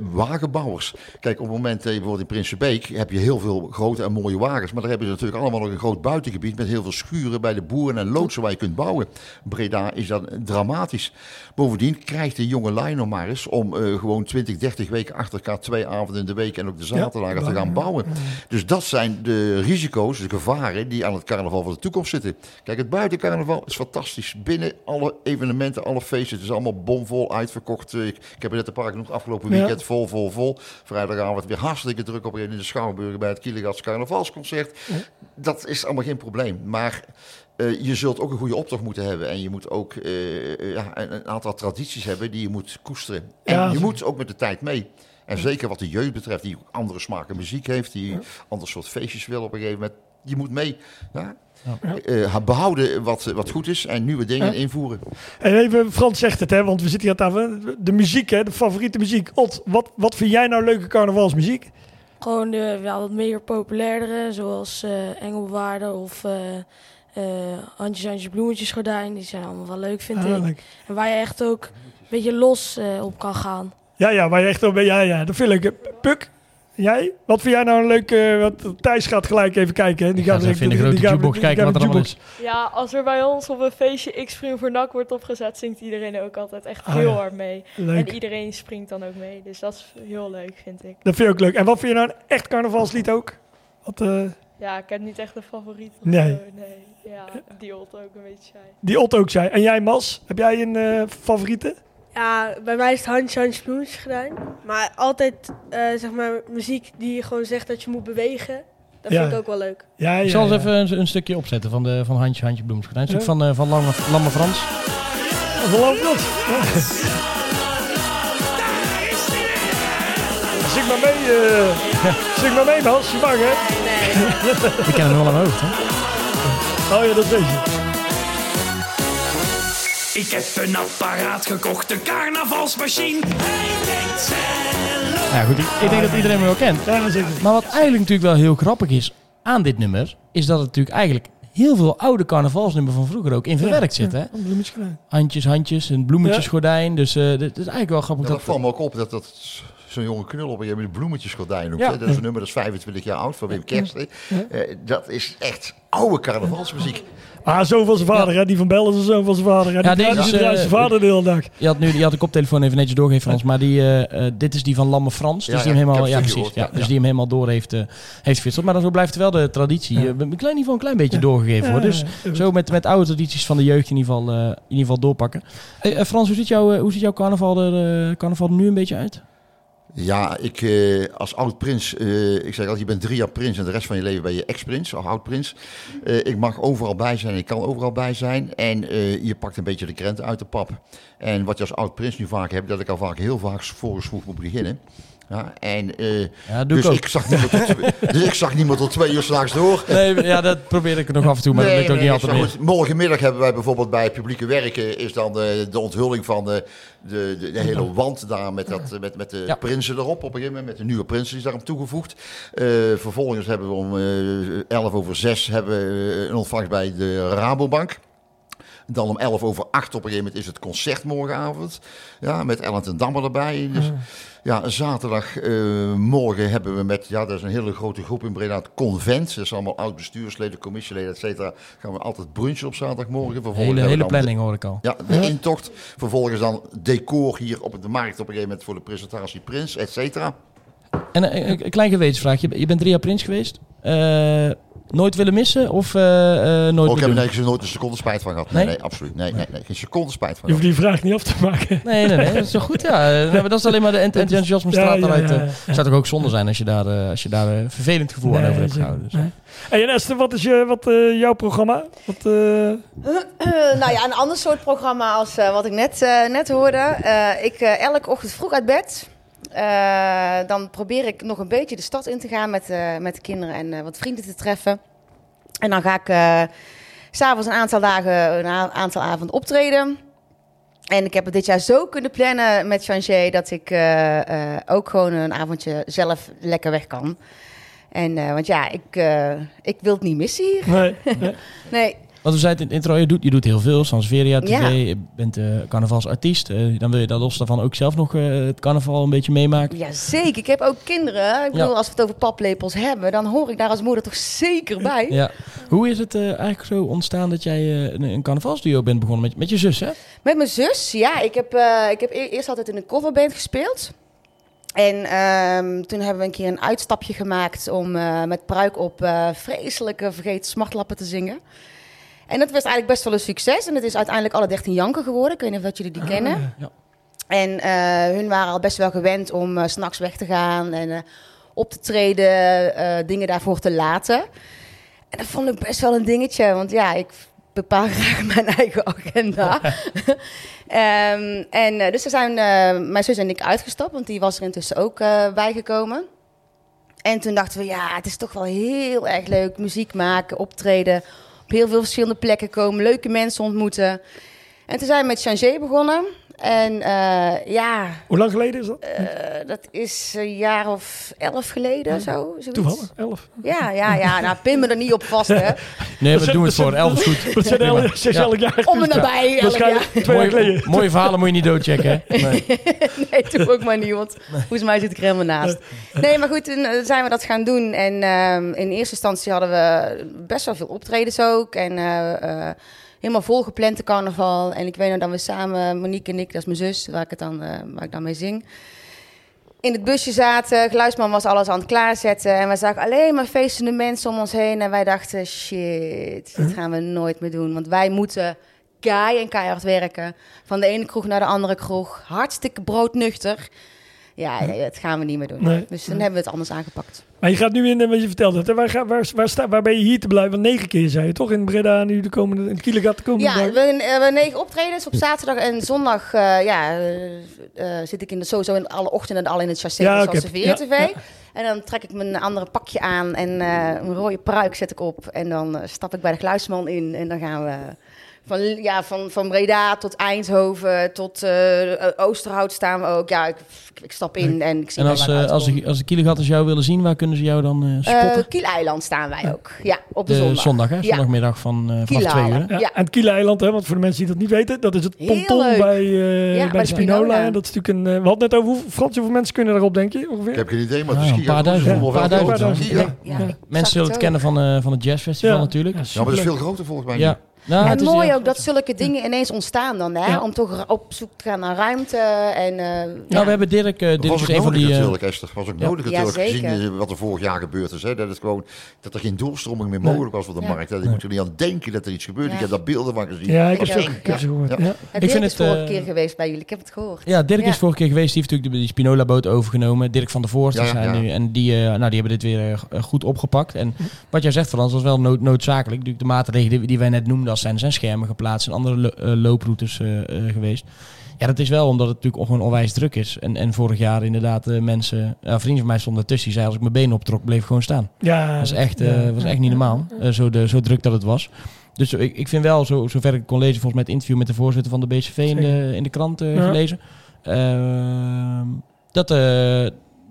Wagenbouwers. Kijk, op het moment, eh, bijvoorbeeld in Prinsenbeek, heb je heel veel grote en mooie wagens. Maar daar hebben ze natuurlijk allemaal nog een groot buitengebied met heel veel schuren bij de boeren en loodsen waar je kunt bouwen. Breda is dat dramatisch. Bovendien krijgt de jonge lijn nog maar eens om eh, gewoon 20, 30 weken achter elkaar, twee avonden in de week en ook de zaterdagen te gaan bouwen. Dus dat zijn de risico's, de gevaren die aan het carnaval van de toekomst zitten. Kijk, het buitencarnaval is fantastisch. Binnen alle evenementen, alle feesten, het is allemaal bomvol uitverkocht. Eh, Ik, ik heb er net een paar genoemd afgelopen Ja. weekend, vol, vol, vol. Vrijdagavond weer hartstikke druk op in de Schouwburg bij het Kielegats carnavalsconcert. Dat is allemaal geen probleem. Maar eh, je zult ook een goede optocht moeten hebben. En je moet ook eh, ja, een, een aantal tradities hebben die je moet koesteren. En Ja, je moet ook met de tijd mee. En zeker wat de jeugd betreft, die andere smaken muziek heeft, die ander soort feestjes wil op een gegeven moment. Je moet mee. Ja? Eh, behouden wat, wat goed is en nieuwe dingen Ja. invoeren. En even, Frans zegt het, hè, want we zitten hier aan tafel. De muziek, hè, de favoriete muziek. Ot, wat, wat vind jij nou leuke carnavalsmuziek? Gewoon de ja, wat meer populairdere, zoals eh Engelwaarde of eh eh, Handjes, Handjes, Bloemetjes Gordijn. Die zijn allemaal wel leuk, vind Ah, ik. leuk. En waar je echt ook een beetje los eh, op kan gaan. Ja, ja, waar je echt op Ja, ja, dat vind ik. Puk, jij? Wat vind jij nou een leuk... eh, wat, Thijs gaat gelijk even kijken. Hè? Die Ik ga eens direct- even in de grote die gaat- jukebox kijken gaat wat er de allemaal is. Ja, als er bij ons op een feestje X Spring voor NAC wordt opgezet, zingt iedereen ook altijd echt Ah, heel ja. hard mee. Leuk. En iedereen springt dan ook mee. Dus dat is heel leuk, vind ik. Dat vind je ook leuk. En wat vind je nou een echt carnavalslied ook? Wat, eh, Ja, ik heb niet echt een favoriet. Nee. zo, nee. Ja, die hoort ook een beetje saai. die Otto ook zei. En jij, Mas? Heb jij een eh, favoriete? Ja, bij mij is het handje, handje, bloemetjes gedaan. Maar altijd, eh, zeg maar, muziek die gewoon zegt dat je moet bewegen. Dat Ja. vind ik ook wel leuk. Ja, Ik ja, zal eens ja. even een, een stukje opzetten van, de, van Handje, Handje, Bloems. Een stuk Ja. van, eh, van Lamme, Lamme Frans. Dat. Zing maar mee, eh. Zing maar mee, Mas. Je mag, hè? Die kennen hem wel aan mijn hoofd, hè? Oh ja, dat weet je. Ik heb een apparaat gekocht, een carnavalsmachine. Hij denkt zelf. Ja, goed. Ik, ik denk dat iedereen me wel kent. Dat. Maar wat eigenlijk natuurlijk wel heel grappig is aan dit nummer... is dat het natuurlijk eigenlijk heel veel oude carnavalsnummers van vroeger ook in verwerkt zitten. Hè? Een. Handjes, handjes, een bloemetjesgordijn. Dus eh, dit is eigenlijk wel grappig. dat dat, valt me ook op dat dat zo'n jonge knul op een gegeven moment bloemetjesgordijn noemt. Ja. Dat is een nummer dat is 25 jaar oud van Wim Kersten. Eh, dat is echt oude carnavalsmuziek. Ah, zoon van zijn vader, hè? Die van Bellen is een zoon van zijn vader. Hè? Die Ja, deze die is, eh, zijn vader de hele dag. je, had nu, je had de koptelefoon even netjes doorgegeven Frans. Maar die, eh, eh, dit is die van Lamme Frans. Dus Ja, die hem helemaal, ja, precies, ja, dus ja. die hem helemaal door heeft, eh heeft. Maar dan zo blijft wel de traditie. Ja. een klein niveau, een klein beetje doorgegeven worden. Dus Ja, zo met, met oude tradities van de jeugd in ieder geval, eh, in ieder geval doorpakken. Frans, hoe ziet, jouw, hoe ziet jouw carnaval er, eh, carnaval er nu een beetje uit? Ja, ik eh, als oud-prins, eh, ik zeg altijd, je bent drie jaar prins en de rest van je leven ben je ex-prins of oud-prins. Eh, ik mag overal bij zijn, ik kan overal bij zijn en je pakt een beetje de krenten uit de pap. En wat je als oud-prins nu vaak hebt, dat ik al vaak heel vaak voorgesvoegd moet beginnen. Ja, en, eh, Ja, doe dus, ik zag niemand tot, twee- dus ik zag niemand tot twee uur s'nachts door. Nee, ja, dat probeer ik er nog af en toe, maar dat lukt ook niet altijd meer. Morgenmiddag hebben wij bijvoorbeeld bij publieke werken is dan de, de onthulling van de, de, de, de hele wand daar met, dat, met, met de Ja. prinsen erop op een gegeven moment, met de nieuwe prinsen die is daarom toegevoegd. Eh, vervolgens hebben we om eh 11 over 6 hebben we een ontvangst bij de Rabobank. Dan om 11 over 8 op een gegeven moment is het concert morgenavond. Ja, met Ellen ten Damme erbij. Dus, ja, zaterdag eh, hebben we met, ja, dat is een hele grote groep in Breda, het convent. Dat is allemaal oud-bestuursleden, commissieleden, et cetera. Gaan we altijd brunchen op zaterdagmorgen. Vervolgens Hele, hele planning hoor ik al. de, ja, de intocht. Vervolgens dan decor hier op de markt op een gegeven moment voor de presentatie Prins, et cetera. En eh, een, een klein gewetensvraagje. Je bent drie jaar prins geweest. Eh, nooit willen missen of eh, eh, nooit Ook meer heb nergens nooit een seconde spijt van gehad. Nee, Nee? nee, absoluut. Nee, nee, nee, geen seconde spijt van Je hoeft die vraag niet af te maken. Nee, nee, nee, dat is toch goed? Ja, dat is alleen maar de ent- enthousiasme Ja, straat ja, eruit. ja, eh. ja. zou toch ook zonde zijn als je daar, eh, als je daar eh, vervelend gevoel aan over hebt gehouden. Dus. Nee. Hey, en Esther, wat is je, wat, eh, jouw programma? Wat, eh, nou ja, een ander soort programma als eh, wat ik net, eh, net hoorde. Eh, ik eh, elke ochtend vroeg uit bed. Eh, dan probeer ik nog een beetje de stad in te gaan met, eh, met de kinderen en eh, wat vrienden te treffen. En dan ga ik s s'avonds een aantal dagen, een aantal avonden optreden. En ik heb het dit jaar zo kunnen plannen met Changer dat ik ook gewoon een avondje zelf lekker weg kan. En, want ja, ik, ik wil het niet missen hier. nee, nee. Nee, Want we zeiden in het intro, je doet, je doet heel veel. Sansveria TV, Ja. je bent eh carnavalsartiest. Eh, dan wil je daar los daarvan ook zelf nog eh, het carnaval een beetje meemaken. Ja, zeker. Ik heb ook kinderen. Ik bedoel, Ja. als we het over paplepels hebben, dan hoor ik daar als moeder toch zeker bij. Ja. Hoe is het eigenlijk zo ontstaan dat jij een, een carnavalsduo bent begonnen met, met je zus, hè? Met mijn zus, ja. Ik heb, ik heb e- eerst altijd in een coverband gespeeld. En ehm, toen hebben we een keer een uitstapje gemaakt om met pruik op vreselijke vergeten smartlappen te zingen. En dat was eigenlijk best wel een succes. En het is uiteindelijk alle 13 janken geworden. Ik weet niet of dat jullie die kennen. Ja. En eh, hun waren al best wel gewend om eh, s s'nachts weg te gaan en eh, op te treden, eh, dingen daarvoor te laten. En dat vond ik best wel een dingetje, want ja, ik bepaal graag mijn eigen agenda. Ehm, en eh, dus er zijn eh, mijn zus en ik uitgestapt, want die was er intussen ook eh, bijgekomen. En toen dachten we, ja, het is toch wel heel erg leuk muziek maken, optreden, op heel veel verschillende plekken komen, leuke mensen ontmoeten. En toen zijn we met Changer begonnen. En eh, ja, Hoe lang geleden is dat? eh, dat is een jaar of elf geleden zo. zoiets. Toevallig, elf. Ja, ja, ja. Nou, pin me er niet op vast, hè. Nee, we zijn- doen het voor. Elf is goed. Dat zijn Prima. el- zes Ja. elk jaar. Om en nabij, Waarschijnlijk jaar. twee jaar geleden. Mooie, mooie verhalen moet je niet doodchecken, hè? Nee. Nee, doe ook maar niet, want volgens mij zit ik er helemaal naast. Nee, maar goed, toen eh, zijn we dat gaan doen. En ehm, in eerste instantie hadden we best wel veel optredens ook. En eh, eh, helemaal volgepland de carnaval. En ik weet nog dat we samen, Monique en ik, dat is mijn zus, waar ik, het dan, eh, waar ik dan mee zing... In het busje zaten, geluidsman was alles aan het klaarzetten. En wij zagen alleen maar feestende mensen om ons heen. En wij dachten, shit, dit gaan we nooit meer doen. Want wij moeten kei en keihard werken. Van de ene kroeg naar de andere kroeg. Hartstikke broodnuchter. Ja, dat gaan we niet meer doen. Nee. Dus dan hebben we het anders aangepakt. Maar je gaat nu in, eh, wat je vertelde, hè, waar, ga- waar, waar, sta, waar ben je hier te blijven? Want negen keer zei je toch in Breda nu de komende, in Kielegat de komende Ja, dag? we, we hebben negen optredens op zaterdag en zondag. eh, ja, eh, eh, zit ik in de, sowieso in alle ochtenden al in het chassé Ja, oké. Salsevere Ja, TV. ja. En dan trek ik mijn andere pakje aan en eh, een rode pruik zet ik op. En dan eh, stap ik bij de geluidsman in en dan gaan we... Van, ja, van, van Breda tot Eindhoven tot eh, Oosterhout staan we ook. Ja, ik, ik stap in en ik zie En wel als, eh, als, de, als de Kielegatters jou willen zien, waar kunnen ze jou dan eh, Eh, spotten? Kieleiland staan wij ook. Ja, op de, de zondag. zondag, hè? Ja. Zondagmiddag van, eh vanaf twee uur. Ja, Ja. En het Kieleiland, hè, want voor de mensen die dat niet weten, dat is het ponton bij, eh, Ja, bij de Spinola. Dat is natuurlijk een, we hadden net over, hoeveel, Frans, hoeveel mensen kunnen daarop, denk je, ongeveer? Ik heb geen idee, maar Ah, het is een paar duizend, gigantisch. een paar Hoeveel duizend. Mensen zullen het kennen van, eh, van het jazzfestival natuurlijk. Ja, maar dat is veel groter volgens mij. Ja. Nou, En het is, mooi ook dat zulke dingen ineens ontstaan dan, hè? Ja. Om toch op zoek te gaan naar ruimte en... eh, Nou, we hebben Dirk, eh Dat Dirk was is ook een van nodig die... eh, natuurlijk, Esther. was ook ja. nodig natuurlijk, gezien wat er vorig jaar gebeurd is. Hè? Dat, het gewoon, dat er geen doorstroming meer mogelijk was voor de Ja. markt. Hè? Je moet er niet aan denken dat er iets gebeurt. Ja. Ik heb daar beelden van gezien. Ja, ik heb Ik ze ik ze gehoord. Ja. Het Ik vind is het, vorige keer geweest bij jullie, ik heb het gehoord. Ja, Dirk is vorige keer geweest. Die heeft natuurlijk de, die Spinola-boot overgenomen. Dirk van der Voorst. Zijn ja. Nu, en die, eh, nou, die hebben dit weer goed opgepakt. En wat jij zegt, Frans, was wel nood, noodzakelijk. Natuurlijk de maatregelen die, die wij net noemden, als zijn, zijn schermen geplaatst en andere lo- eh, looproutes eh, eh, geweest. Ja, dat is wel omdat het natuurlijk gewoon onwijs druk is. En, en vorig jaar inderdaad mensen, ja, vrienden van mij stonden ertussen. Die zei als ik mijn benen optrok, bleef ik gewoon staan. Ja, Dat was echt, ja. was echt niet normaal. zo, de, zo druk dat het was. Dus ik, ik vind wel, zo, zover ik kon lezen, volgens mij het interview met de voorzitter van de BCV in de, in de krant Ja. gelezen. Ehm, dat, eh,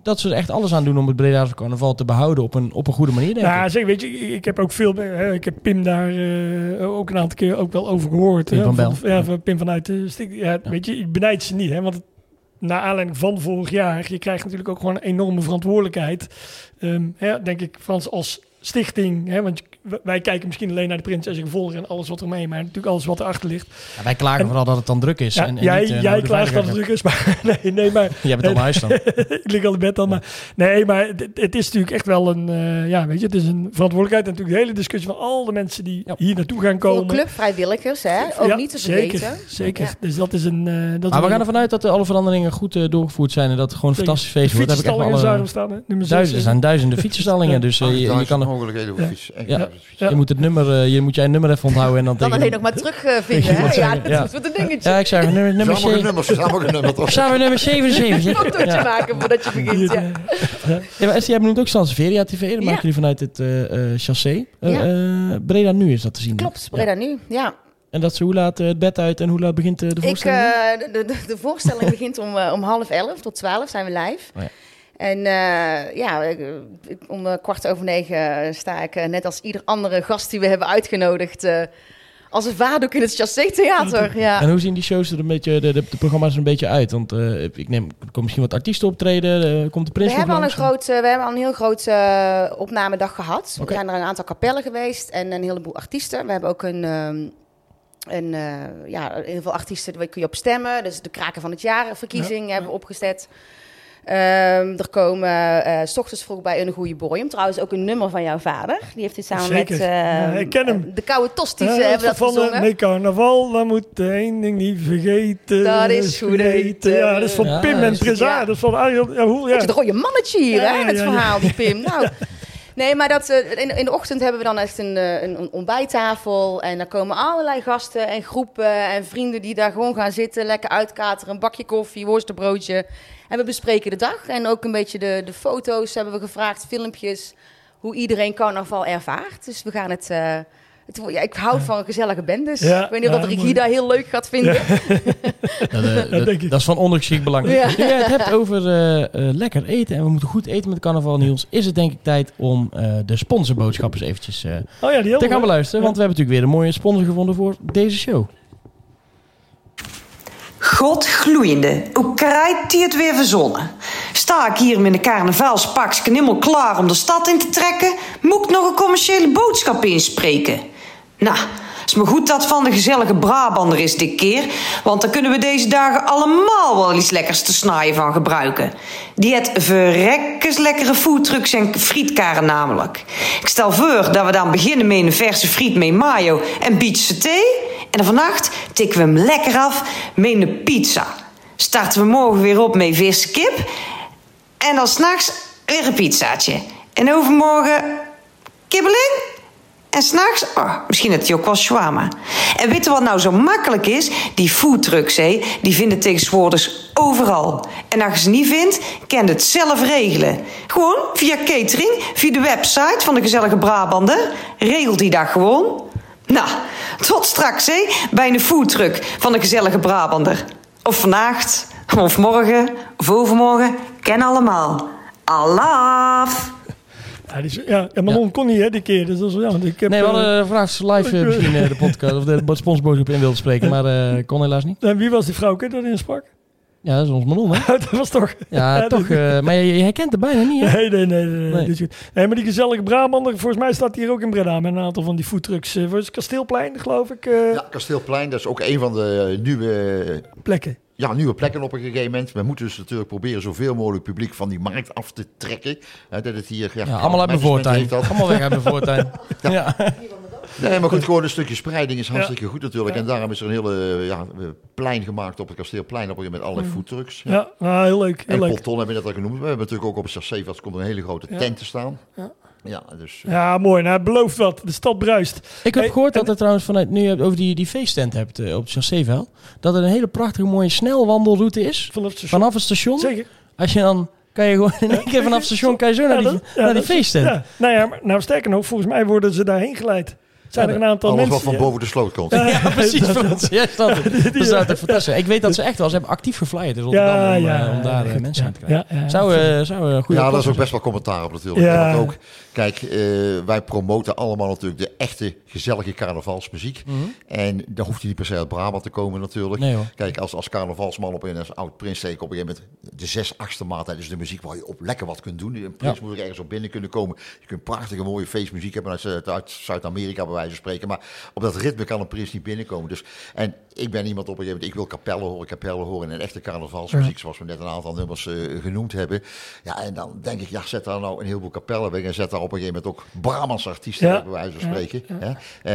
dat ze er echt alles aan doen om het Breda's carnaval te behouden op een, op een goede manier, denk Ja, ik. zeker. Weet je, ik, heb ook veel. Hè, ik heb Pim daar eh, ook een aantal keer ook wel over gehoord. Pim hè, van Bel. ja, van Pim vanuit de Stik. Ja, Weet je, ik benijd ze niet, hè, want het, naar aanleiding van vorig jaar, je krijgt natuurlijk ook gewoon een enorme verantwoordelijkheid. Ehm, hè, denk ik, Frans, als stichting. Hè, want je- wij kijken misschien alleen naar de prinses en gevolgen en alles wat er mee, maar natuurlijk alles wat erachter ligt. Ja, wij klagen En- vooral dat het dan druk is. Ja, en, en jij niet, eh, jij klaagt dat het druk is, maar nee, nee, maar hebt. Jij bent al naar huis dan. ik lig al in bed dan. Maar nee, maar het, het is natuurlijk echt wel een, eh, ja, weet je, het is een verantwoordelijkheid. En natuurlijk de hele discussie van al de mensen die Ja. hier naartoe gaan Voor komen. clubvrijwilligers, hè? Ook Ja, niet te zeker, vergeten. Zeker. Ja. Dus dat is een. eh, dat is Maar we gaan ervan uit dat alle veranderingen goed eh, doorgevoerd zijn en dat het gewoon een zeker. fantastisch feest wordt. Zouden eh, staan. hè, duizenden, er zijn duizenden fietsenstallingen, dus eh, je, je 8000 kan er, mogelijkheden voor Ja. Ja. ja. Ja. je moet het nummer, eh, je moet jij een nummer even onthouden en dan Dan tegen alleen nog maar terugvinden, hè? Ja, dat ja. is wat een dingetje. Ja, ik zei nummer, Er nummer 7. nummers, er nummer toch? Samen nummer 77. Een fotootje maken voordat je begint, ja. Ja, maar Esther, jij benoemt ook Sanseveria TV. Dat Ja. maken jullie vanuit het eh eh chassé. Eh, Ja. eh, Breda nu is dat te zien. Klopt, Ja. Breda nu, ja. En dat ze hoe laat eh, het bed uit en hoe laat begint de Ik, voorstelling? eh, de, de, de voorstelling begint om, om half elf tot twaalf zijn we live. Oh ja. En eh, ja, om eh, kwart over negen sta ik, eh, net als ieder andere gast die we hebben uitgenodigd, als een vaardoek in het Chassé Theater. Ja. En hoe zien die shows er een beetje, de, de, de programma's er een beetje uit? Want ik neem, er komen misschien wat artiesten optreden. komt de prins We hebben, al een groot, we hebben al een heel groot eh, opnamedag gehad. Er zijn er een aantal kapellen geweest en een heleboel artiesten. We hebben ook een, ehm, een ja, heel veel artiesten daar kun je op stemmen. Dus de Kraken van het Jaar verkiezing hebben we opgezet. Ehm, er komen eh, s ochtends vroeg bij een goede boy. Trouwens ook een nummer van jouw vader. Die heeft dit samen Zeker. met eh, Ja, ik ken hem. de Koude Tosties Ja, eh, hebben we dat van de- gezongen. Nee, carnaval, dan moet de één ding niet vergeten. Dat is goed eten. Ja, dat is van Ja, Pim en is- ja. Dat is van Ariel. Ja, hoe, ja. Het rode mannetje hier, Ja, hè, het ja, ja. verhaal, die Pim. Nou, nee, maar dat, eh, in, in de ochtend hebben we dan echt een, eh, een, een ontbijttafel. En daar komen allerlei gasten en groepen en vrienden die daar gewoon gaan zitten. Lekker uitkateren, een bakje koffie, worstenbroodje. En we bespreken de dag. En ook een beetje de, de foto's hebben we gevraagd, filmpjes. Hoe iedereen carnaval ervaart. Dus we gaan het... eh, Het, ja, ik hou van gezellige bendes. Ja, ik weet niet of ja, dat Ricky heel leuk gaat vinden. Dat, eh, dat, denk ik. dat is van ondergeschikt belang. Ja. Nu jij het hebt over eh, eh, lekker eten en we moeten goed eten met carnaval, Niels, is het denk ik tijd om eh, de sponsorboodschappen eens eventjes eh, Oh ja, die te gaan beluisteren. Want we hebben natuurlijk weer een mooie sponsor gevonden voor deze show. God gloeiende, hoe krijgt hij het weer verzonnen? Sta ik hier met een carnavalspakje helemaal klaar om de stad in te trekken? Moet ik nog een commerciële boodschap inspreken? Nou, is maar goed dat van de gezellige Brabander is dit keer, want dan kunnen we deze dagen allemaal wel iets lekkers te snaaien van gebruiken. Die het verrekkers lekkere foodtrucks en frietkaren namelijk. Ik stel voor dat we dan beginnen met een verse friet met mayo en bietse thee. En dan vannacht tikken we hem lekker af met een pizza. Starten we morgen weer op met verse kip. En dan s'nachts weer een pizzaatje. En overmorgen kibbeling. En s'nachts, oh, misschien het je ook wel shawarma. En weet je wat nou zo makkelijk is? Die foodtrucks, hé, die vinden tegenwoordig overal. En als je ze niet vindt, kan het zelf regelen. Gewoon via catering, via de website van de gezellige Brabander. Regelt die dat gewoon. Nou, tot straks, hé, bij een foodtruck van de gezellige Brabander. Of vannacht, of morgen, of overmorgen, ken allemaal. Alaf! Ja, die is, ja, en Manon kon niet hè, die keer. Dus dat wel jammer. Ik heb, Nee, we eh, hadden uh, vandaag live eh, misschien eh, de podcast of de sponsorboodschap in wilde spreken, maar eh, kon helaas niet. en wie was die vrouw dat erin sprak? Ja, dat is ons Manon, hè? dat was toch... Ja, Ja, toch. eh, maar je, je herkent het bijna niet, hè? Nee, nee, nee. nee, nee, Nee. dit is goed. Nee, maar die gezellige Brabander, volgens mij staat die hier ook in Breda met een aantal van die foodtrucks. Uh, het Kasteelplein, geloof ik, eh, Ja, Kasteelplein, dat is ook een van de nieuwe, plekken. Ja, nieuwe plekken op een gegeven moment. We moeten dus natuurlijk proberen zoveel mogelijk publiek van die markt af te trekken. Hè, dat het hier, Ja, allemaal uit mijn voortuin. Allemaal weg uit mijn voortuin. ja. Nee, maar goed, gewoon een stukje spreiding is hartstikke goed natuurlijk. En daarom is er een hele ja, plein gemaakt op het Kasteelplein op een met allerlei foodtrucks. Ja, nou, heel leuk. Heel En leuk. Polton hebben we net al genoemd. We hebben natuurlijk ook op het Chassé komt er een hele grote Ja. tent te staan. Ja. Ja, dus... eh, Ja, mooi. Nou, het belooft wat. De stad bruist. Ik heb Hey, gehoord dat er trouwens vanuit nu je het over die, die feesttent hebt eh, op het chassével, dat er een hele prachtige mooie snelwandelroute is Vanaf het station. vanaf het station. Zeker. Als je dan kan je gewoon in één keer vanaf het station kan je zo naar die, Ja, dat- ja, naar die feesttent. Ja. Nou ja, maar, nou sterker nog, volgens mij worden ze daarheen geleid. Zijn er een aantal Alles wat mensen... van boven de sloot komt. Ja, precies. Frans. Ja, dat, dat toch fantastisch. Ik weet dat ze echt wel, ze hebben actief geflyerd in Rotterdam Ja, om, ja, eh, om daar eh, mensen ja. aan te krijgen. Ja, ja, zou, eh, zou een goede Ja, daar is ook best wel commentaar op natuurlijk. Ja. Ook, kijk, eh, wij promoten allemaal natuurlijk de echte gezellige carnavalsmuziek. Mhm. En dan hoeft hij niet per se uit Brabant te komen natuurlijk. Nee. Kijk, als, als carnavalsman op een als oud prins zeker op een gegeven moment de zes achtste maand, dat is de muziek waar je op lekker wat kunt doen. Een prins Ja. moet er ergens op binnen kunnen komen. Je kunt prachtige mooie feestmuziek hebben uit, uit Zuid-Amerika bij wijze van spreken. Maar op dat ritme kan een prins niet binnenkomen. Dus, en ik ben iemand op een gegeven moment, ik wil kapellen horen, kapellen horen en echte carnavalsmuziek, zoals we net een aantal nummers eh, genoemd hebben. Ja, en dan denk ik, ja, zet daar nou een heleboel kapellen weg en zet daar op een gegeven moment ook Brahmans artiesten Ja. bij wijze van Ja. spreken. Hè?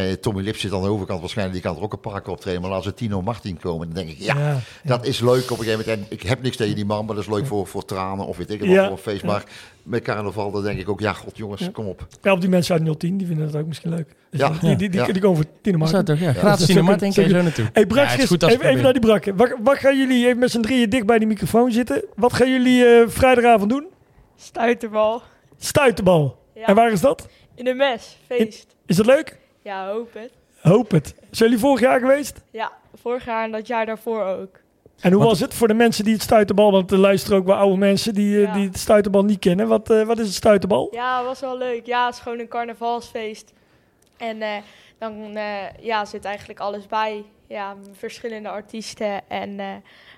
Eh, Tommy Lips zit aan de overkant waarschijnlijk, die kan er ook een paar keer optreden. Maar laten ze Tino Martin komen, dan denk ik, ja, dat is leuk op een gegeven moment. En ik heb niks tegen die man, maar dat is leuk voor, voor tranen of weet ik wat voor een feest. Maar met carnaval, dan denk ik ook, ja, god jongens, kom op. Ja, of die mensen uit 010, die vinden dat ook misschien leuk. Dus Ja. die, die, die, die komen voor zou toch, ja. dat Gratis kan je zou zo naartoe. Hey als even, naar die brakken. Wat, wat gaan jullie even met z'n drieën dicht bij die microfoon zitten? Wat gaan jullie eh, vrijdagavond doen? Stuiterbal. Stuiterbal. Ja. En waar is dat? In de mes. Feest. Is dat leuk? Ja, hoop het. Hoop het. Zijn jullie vorig jaar geweest? Ja, vorig jaar en dat jaar daarvoor ook. En hoe was het voor de mensen die het stuiterbal, want er luisteren ook wel oude mensen die, eh, Ja. die het stuiterbal niet kennen. Wat, eh, wat is het stuiterbal? Ja, was wel leuk. Ja, het is gewoon een carnavalsfeest. En eh, dan eh, ja, zit eigenlijk alles bij. Ja, verschillende artiesten en eh,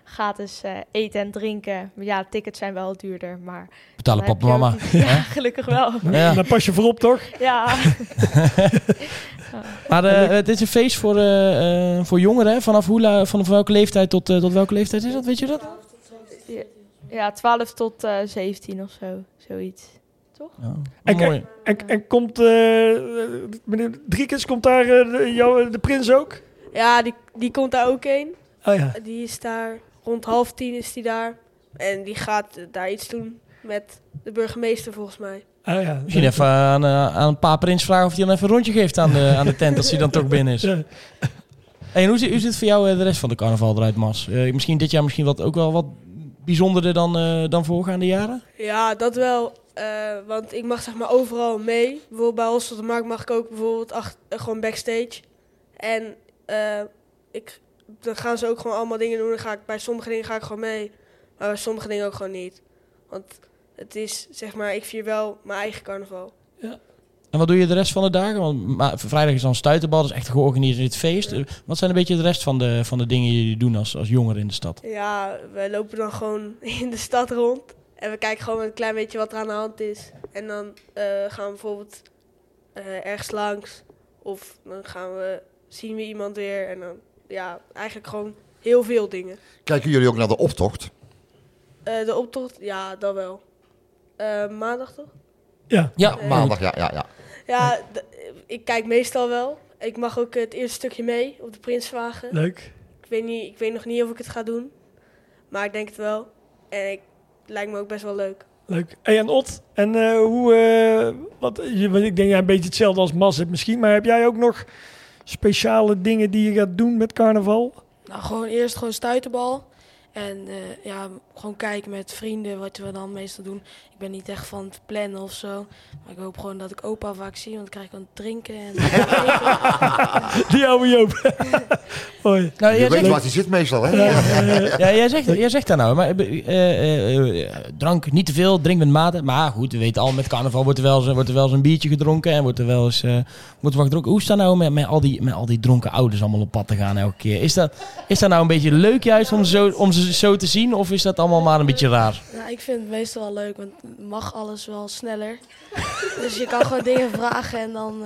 gratis eh, eten en drinken. Ja, tickets zijn wel duurder, maar... Betalen papa mama. ook- Ja, gelukkig wel. Ja. Dan pas je voorop, toch? Ja. Maar eh, het is een feest voor, eh, eh, voor jongeren. hè? Vanaf hoe vanaf welke leeftijd tot, eh, tot welke leeftijd is dat? Weet je dat? ja, 12 tot eh 17 of zo. Zoiets. Toch? Ja. En, Mooi. en, en, en komt eh, meneer Driekens, komt daar de, jou, de prins ook? Ja, die, die komt daar ook heen. Oh ja. Die is daar rond half tien is die daar. En die gaat daar iets doen met de burgemeester volgens mij. Oh ja. Misschien even aan, eh, aan Pa Prins vragen of hij dan even een rondje geeft aan de, aan de tent als hij dan toch binnen is. Ja. Hey, en hoe, zit- hoe zit het voor jou eh, de rest van de carnaval eruit, Mas? Eh, misschien dit jaar misschien wat, ook wel wat bijzonderder dan, eh, dan voorgaande jaren? Ja, dat wel. Eh, want ik mag zeg maar overal mee. Bijvoorbeeld bij Hostel de Markt mag ik ook bijvoorbeeld ach- eh, gewoon backstage. En eh, ik, dan gaan ze ook gewoon allemaal dingen doen. Dan ga ik, bij sommige dingen ga ik gewoon mee. Maar bij sommige dingen ook gewoon niet. Want het is, zeg maar, ik vier wel mijn eigen carnaval. En wat doe je de rest van de dagen? Want ma- vrijdag is dan stuiterbal, dat is echt een georganiseerd feest. Wat zijn een beetje de rest van de, van de dingen die jullie doen als, als jongeren in de stad? Ja, we lopen dan gewoon in de stad rond. En we kijken gewoon een klein beetje wat er aan de hand is. En dan eh, gaan we bijvoorbeeld eh, ergens langs. Of dan gaan we, zien we iemand weer. En dan, ja, eigenlijk gewoon heel veel dingen. Kijken jullie ook naar de optocht? Eh, de optocht, ja, dat wel. Eh, maandag toch? Ja. Ja, Maandag, ja, ja, ja. Ja, ik kijk meestal wel. Ik mag ook het eerste stukje mee op de Prinswagen. Leuk. Ik weet, niet, ik weet nog niet of ik het ga doen. Maar ik denk het wel. En ik, het lijkt me ook best wel leuk. Leuk. Hey, en Ot, en eh, hoe, eh, wat, je, want ik denk jij een beetje hetzelfde als Mas hebt misschien, maar heb jij ook nog speciale dingen die je gaat doen met carnaval? Nou, gewoon eerst gewoon stuiterbal. En eh, ja, gewoon kijken met vrienden wat we dan meestal doen. Ik ben niet echt van het plannen of zo. Maar ik hoop gewoon dat ik opa vaak zie, want dan krijg ik aan het drinken. En Die oude Joop. Hoi. Nou, Je weet zegt, waar hij zit meestal, hè? ja, jij, zegt, jij zegt dat nou, maar eh, eh, eh, drank niet te veel, drink met mate. Maar goed, we weten al, met carnaval wordt er wel eens, wordt er wel eens een biertje gedronken en wordt er wel eens, eh, wordt er wat gedronken. Hoe is dat nou met, met, al die, met al die dronken ouders allemaal op pad te gaan elke keer? Is dat, is dat nou een beetje leuk juist om, zo, om ze zo te zien of is dat allemaal maar een beetje raar? nou, ik vind het meestal wel leuk, want mag alles wel sneller. dus je kan gewoon dingen vragen en dan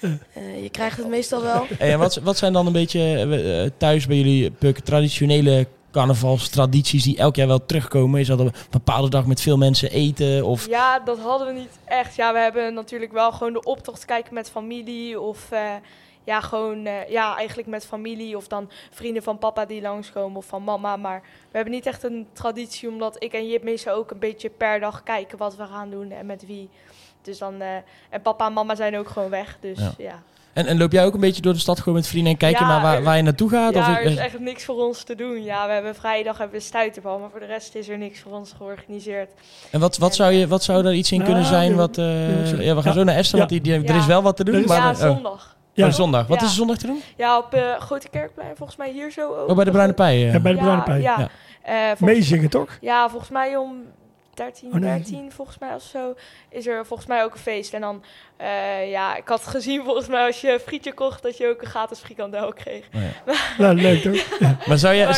eh, eh, je krijgt het meestal wel. Hey, en wat, wat zijn dan een beetje eh, thuis bij jullie Puk, traditionele carnavalstradities die elk jaar wel terugkomen? Is dat een bepaalde dag met veel mensen eten? Of... Ja, dat hadden we niet echt. Ja, we hebben natuurlijk wel gewoon de optocht kijken met familie. Of eh, ja, gewoon eh, ja, eigenlijk met familie. Of dan vrienden van papa die langskomen of van mama. Maar we hebben niet echt een traditie, omdat ik en Jip meestal ook een beetje per dag kijken wat we gaan doen en met wie. Dus dan, eh, en papa en mama zijn ook gewoon weg. Dus Ja. ja. En, en loop jij ook een beetje door de stad gewoon met vrienden en kijken Ja, naar waar, er- waar je naartoe gaat? Ja, of, er is echt niks voor ons te doen. Ja, we hebben vrijdag hebben we stuiterbal, maar voor de rest is er niks voor ons georganiseerd. En wat, wat, zou je, wat zou daar iets in kunnen zijn? Wat, eh, ja, we gaan ja. zo naar Esther, Ja. want die, die, er is wel wat te doen. Maar, ja, oh. Zondag. Ja. Oh, zondag. Wat Ja. is zondag te doen? Ja, op eh Grote Kerkplein, volgens mij hier zo ook. Oh, bij de Bruine Pij. eh. Ja, bij de Ja, Bruine Pij. Ja, Ja. Eh, Meezingen toch? ja, volgens mij om 13, Oh, nee. 13 volgens mij of zo, is er volgens mij ook een feest. En dan, eh, ja, ik had gezien volgens mij als je een frietje kocht, dat je ook een gratis frikandel kreeg. Nou, leuk toch? Maar zou, je, Maar-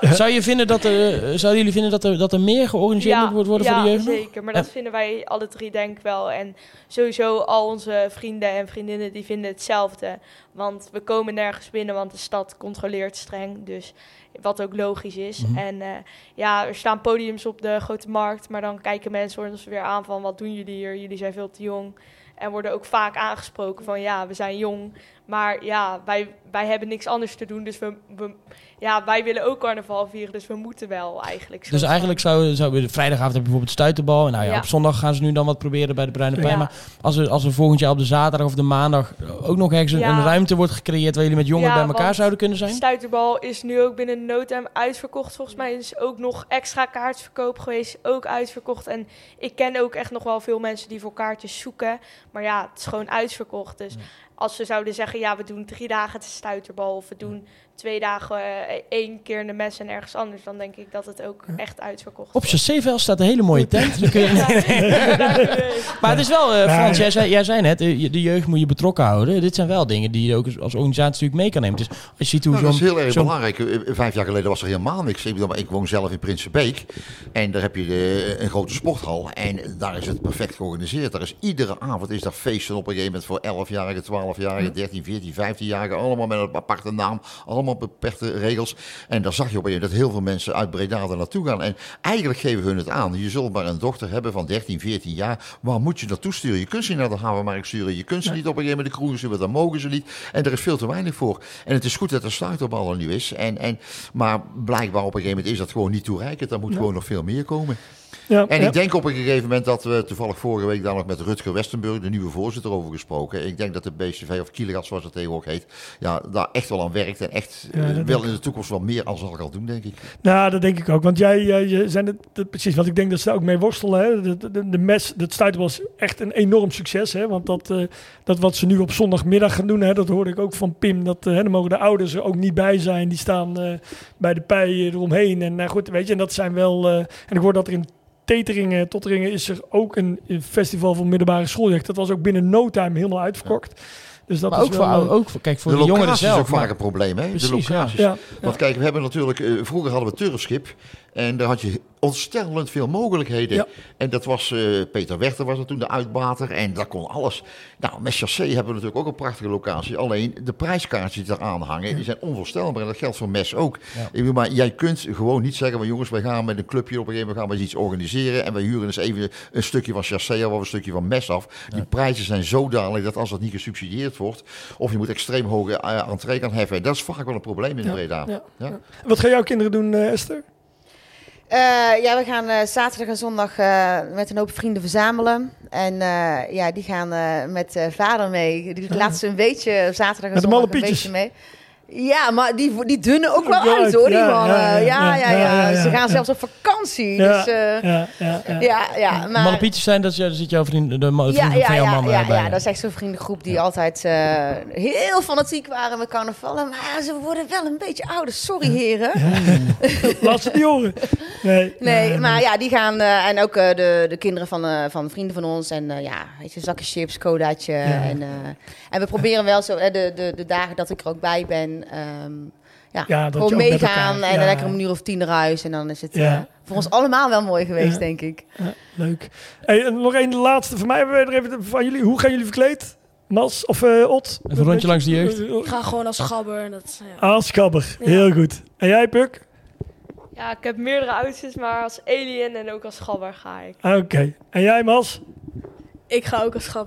zou, zou je vinden dat er, eh, zouden jullie vinden dat er, dat er meer georganiseerd moet worden ja, voor de jeugd? nog? zeker. Maar dat En- vinden wij alle drie denk ik wel. En sowieso al onze vrienden en vriendinnen die vinden hetzelfde. Want we komen nergens binnen, want de stad controleert streng. Dus wat ook logisch is. Mhm. En eh, ja, er staan podiums op de grote markt. Maar dan kijken mensen ons weer aan van wat doen jullie hier? Jullie zijn veel te jong. En worden ook vaak aangesproken van ja, we zijn jong. Maar ja, wij, wij hebben niks anders te doen. Dus we, we, ja, wij willen ook carnaval vieren. Dus we moeten wel eigenlijk. Dus eigenlijk zou, zou we vrijdagavond heb je bijvoorbeeld stuiterbal. En nou ja, Ja. op zondag gaan ze nu dan wat proberen bij de Bruine Pijn. Ja. Maar als er, als er volgend jaar op de zaterdag of de maandag ook nog ergens een, Ja. een ruimte wordt gecreëerd waar jullie met jongeren bij elkaar zouden kunnen zijn? Stuiterbal is nu ook binnen no time uitverkocht. Volgens mij is ook nog extra kaartverkoop geweest, ook uitverkocht. En ik ken ook echt nog wel veel mensen die voor kaartjes zoeken. Maar ja, het is gewoon uitverkocht. Dus als ze zouden zeggen, ja, we doen drie dagen de stuiterbal... of we doen twee dagen eh, één keer in de mes en ergens anders... dan denk ik dat het ook echt uitverkocht Op Chassével staat een hele mooie tent. Dan kun je, nee, nee. Maar het is wel, eh, Frans, jij zei, jij zei net, eh, je- de jeugd moet je betrokken houden. Dit zijn wel dingen die je ook als- organisatie natuurlijk mee kan nemen. Dus als je ziet hoe Nou, dat is zo'n... heel erg belangrijk. Vijf jaar geleden was er helemaal niks. Ik, bedoel, ik woon zelf in Prinsenbeek. En daar heb je de- een grote sporthal. En daar is het perfect georganiseerd. Daar is iedere avond is daar feesten op een gegeven moment voor 11-jarigen, 12-jarigen, 13, 14, 15-jarigen. Allemaal met een aparte naam. Allemaal beperkte regels. En daar zag je op een gegeven moment dat heel veel mensen uit Breda er naartoe gaan. En eigenlijk geven hun het aan. Je zult maar een dochter hebben van 13, 14 jaar. Waar moet je naartoe sturen? Je kunt ze niet naar de havenmarkt sturen. Je kunt ze niet op een gegeven moment de kroegen sturen. Dat mogen ze niet. En er is veel te weinig voor. En het is goed dat er sluiterbal er nu is. En, en, maar blijkbaar op een gegeven moment is dat gewoon niet toereikend. Er moet gewoon nog veel meer komen. Ja, En ja. ik denk op een gegeven moment dat we toevallig vorige week daar nog met Rutger Westenburg, de nieuwe voorzitter, over gesproken. Ik denk dat de BCV, of Kielegat zoals het tegenwoordig heet, ja, daar echt wel aan werkt. En echt Ja, eh, wel in de toekomst wel meer aan zal gaan doen, denk ik. Nou, dat denk ik ook. Want jij, je zijn het, het- precies, want ik denk dat ze daar ook mee worstelen. Hè. De, de, de, mes, dat stuit was echt een enorm succes. Hè. Want dat, eh, dat wat ze nu op zondagmiddag gaan doen, hè, dat hoorde ik ook van Pim. Dat, eh, hè, dan mogen de ouders er ook niet bij zijn. Die staan eh, bij de pij eromheen. En nou goed, weet je, en dat zijn wel... eh, en ik hoor dat er in Teteringen, Totteringen is er ook een, festival van middelbare schooljeugd. Dat was ook binnen no time helemaal uitverkocht. Dus dat maar is ook wel, voor, eh, ook voor, kijk, voor de de, jongeren locaties zelf. is ook vaak maar- een probleem, hè? Precies, de locaties. ja. Want kijk, we hebben natuurlijk, eh, vroeger hadden we Turfschip en daar had je ontstellend veel mogelijkheden. Ja. En dat was, eh, Peter Werchter was er toen de uitbater en dat kon alles. Nou, met Chassé hebben we natuurlijk ook een prachtige locatie. Alleen de prijskaartjes die eraan hangen, die zijn onvoorstelbaar. En dat geldt voor Mes ook. Ja. Ik bedoel, maar jij kunt gewoon niet zeggen, van jongens, wij gaan met een clubje op een gegeven moment gaan we iets organiseren. En wij huren dus even een stukje van Chassé of een stukje van Mes af. Die prijzen zijn zodanig dat als dat niet gesubsidieerd wordt, of je moet extreem hoge uh, entree gaan heffen. Dat is vaak wel een probleem in Breda. Wat gaan jouw kinderen doen, eh, Esther? Eh, ja, we gaan eh, zaterdag en zondag eh, met een hoop vrienden verzamelen. En ja, die gaan met vader mee. Die laten ze een beetje zaterdag en Met zondag een beetje mee. Ja, maar die, die dunnen ook wel Ook wel uit hoor, die ja, mannen. ja, Ja, ja, ja, ja. ja, ja, Ze gaan ja. zelfs op vakantie. Ja, dus, eh, ja, ja, ja. ja, ja, maar... Zijn, dat, zit jouw vriend, de ma- Ja, vrienden ja, van jouw ja, man ja, bij. ja, dat is echt zo'n vriendengroep die altijd eh, heel fanatiek waren met carnaval. Maar ze worden wel een beetje ouder. Sorry, heren. Laat ze het niet horen. Nee, Nee, maar ja, die gaan. eh, en ook eh, de, de kinderen van, eh, van vrienden van ons. En eh, ja, weet je, zakken chips, codaatje. En, eh, en we proberen wel zo, de, de, de dagen dat ik er ook bij ben. Ehm, ja, Ja, dat je gewoon meegaan en ja. lekker om een uur of tien naar huis. En dan is het Ja. eh, voor ons allemaal wel mooi geweest, Ja. denk ik. Ja, leuk. Hey, en nog één laatste van mij. Hebben we er even van jullie. Hoe gaan jullie verkleed? Mas of eh Ot? Even een rondje langs de jeugd. Ik ga gewoon als gabber. En dat. Als kabber. Heel goed. En jij, Puk? Ja, ik heb meerdere outfits, maar als alien en ook als gabber ga ik. Oké. En jij, Mas? Ik ga ook als. Ah,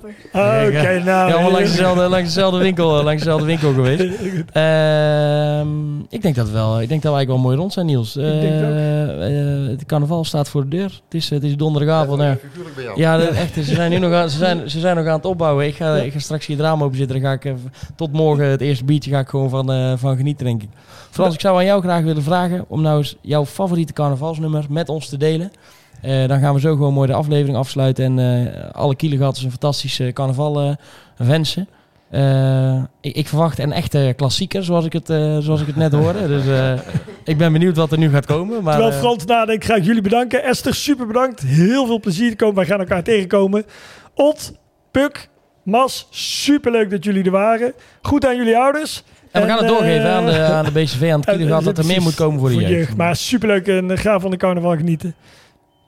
Oké, nou. Ja, allemaal eh, langs dezelfde, langs dezelfde winkel, eh, langs dezelfde winkel geweest. Ehm, ik denk dat wel. Ik denk dat we eigenlijk wel mooi rond zijn, Niels. denk het ook. Eh, eh, het carnaval staat voor de deur. Het is, het is donderdagavond. Ja, Ja, figuurlijk bij jou. ja dat- echt. Ze zijn nu nog aan, ze zijn, ze zijn nog aan het opbouwen. Ik ga, ik ga straks hier het raam open zitten. Dan ga ik even, tot morgen het eerste biertje ga ik gewoon van, eh, van genieten, denk ik. Frans, ik zou aan jou graag willen vragen om nou eens jouw favoriete carnavalsnummer met ons te delen. Eh, dan gaan we zo gewoon mooi de aflevering afsluiten en eh, alle kielegatters een fantastische carnaval eh, wensen. Eh, ik, ik verwacht een echte klassieker, zoals ik het, zoals ik het net hoorde. Dus ik ben benieuwd wat er nu gaat komen. Maar, Terwijl Frans nadenkt, ga ik jullie bedanken. Esther, super bedankt. Heel veel plezier te komen. Wij gaan elkaar tegenkomen. Ot, Puk, Mas, super leuk dat jullie er waren. Goed aan jullie ouders. en we gaan het En, doorgeven aan de, aan de BCV, aan het kielegat, dat er meer moet komen voor de jeugd. Maar superleuk en ga van de carnaval genieten.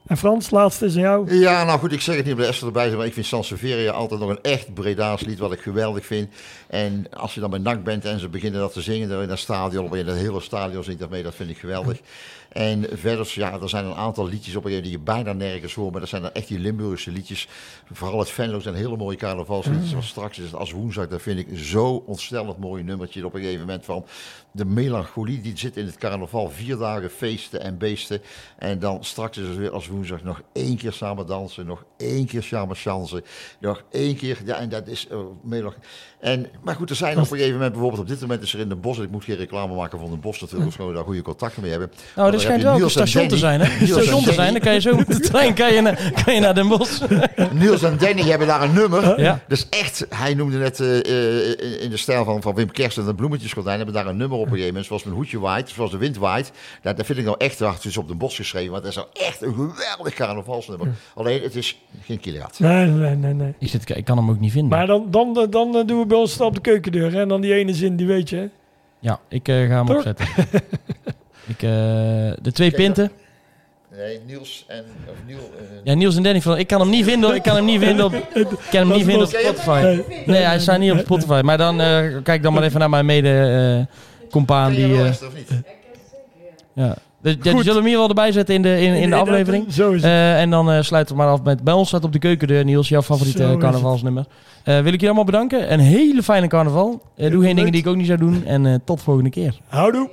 En Frans, laatste is aan jou. Ja, nou goed, ik zeg het niet omdat Esther erbij maar ik vind Sanseveria altijd nog een echt Breda's lied wat ik geweldig vind. En als je dan bij NAC bent en ze beginnen dat te zingen dan in dat stadion, in dat hele stadion zingt dat mee, dat vind ik geweldig. En verder, ja, er zijn een aantal liedjes op moment die je bijna nergens hoort, maar dat zijn dan echt die Limburgse liedjes. Vooral het Venlo zijn hele mooie carnavalsliedjes, zoals straks is het als woensdag, dat vind ik zo ontstellend mooi nummertje op een gegeven moment van de melancholie die zit in het carnaval, vier dagen feesten en beesten. En dan straks is het weer als woensdag nog één keer samen dansen, nog één keer samen chansen, nog één keer, ja, en dat is uh, melancholie. En, maar goed, er zijn op een gegeven moment, bijvoorbeeld op dit moment is er in de bos, ik moet geen reclame maken van de bos natuurlijk, gewoon daar goede contacten mee hebben. Nou, dan schijnt wel een station te zijn, hè? Niels station te zijn, dan kan je zo met de trein kan je naar, kan je naar Den Bosch. Niels en Danny hebben daar een nummer. Ja. Dus echt, hij noemde net eh, eh, in de stijl van, van Wim Kerst en de bloemetjesgordijn, hebben daar een nummer op een gegeven moment, zoals mijn hoedje waait, zoals de wind waait. Dat, dat vind ik nou echt, wacht, het is op de bos geschreven, want dat is nou echt een geweldig carnavalsnummer. Alleen, het is geen kilowatt. Nee, nee, nee. nee. Ik, zit, ik kan hem ook niet vinden. Maar dan, dan, dan, eh, doen we bij ons op de keukendeur. Hè? En dan die ene zin, die weet je. hè? Ja, ik eh, ga hem Toch? opzetten. ik, eh, de twee pinten. Nee, Niels en, of Niel, eh, Ja, Niels en Danny, van, ik kan hem niet vinden. Ik kan hem niet vinden op, ik kan hem niet vinden op Spotify. Nee. Hij staat niet op Spotify. Maar dan eh, kijk dan maar even naar mijn mede eh compaan die. wel eh, of niet? ja. Dus, ja, die zullen we hem hier wel erbij zetten in de, in, in de aflevering. dat- Zo is het. Eh, en dan eh, sluiten we maar af met. Bij ons staat op de keukendeur, Niels, jouw favoriete Zo carnavalsnummer. Eh, wil ik jullie allemaal bedanken. Een hele fijne carnaval. Eh, doe geen dingen die ik ook niet zou doen. En eh, tot volgende keer. Houdoe.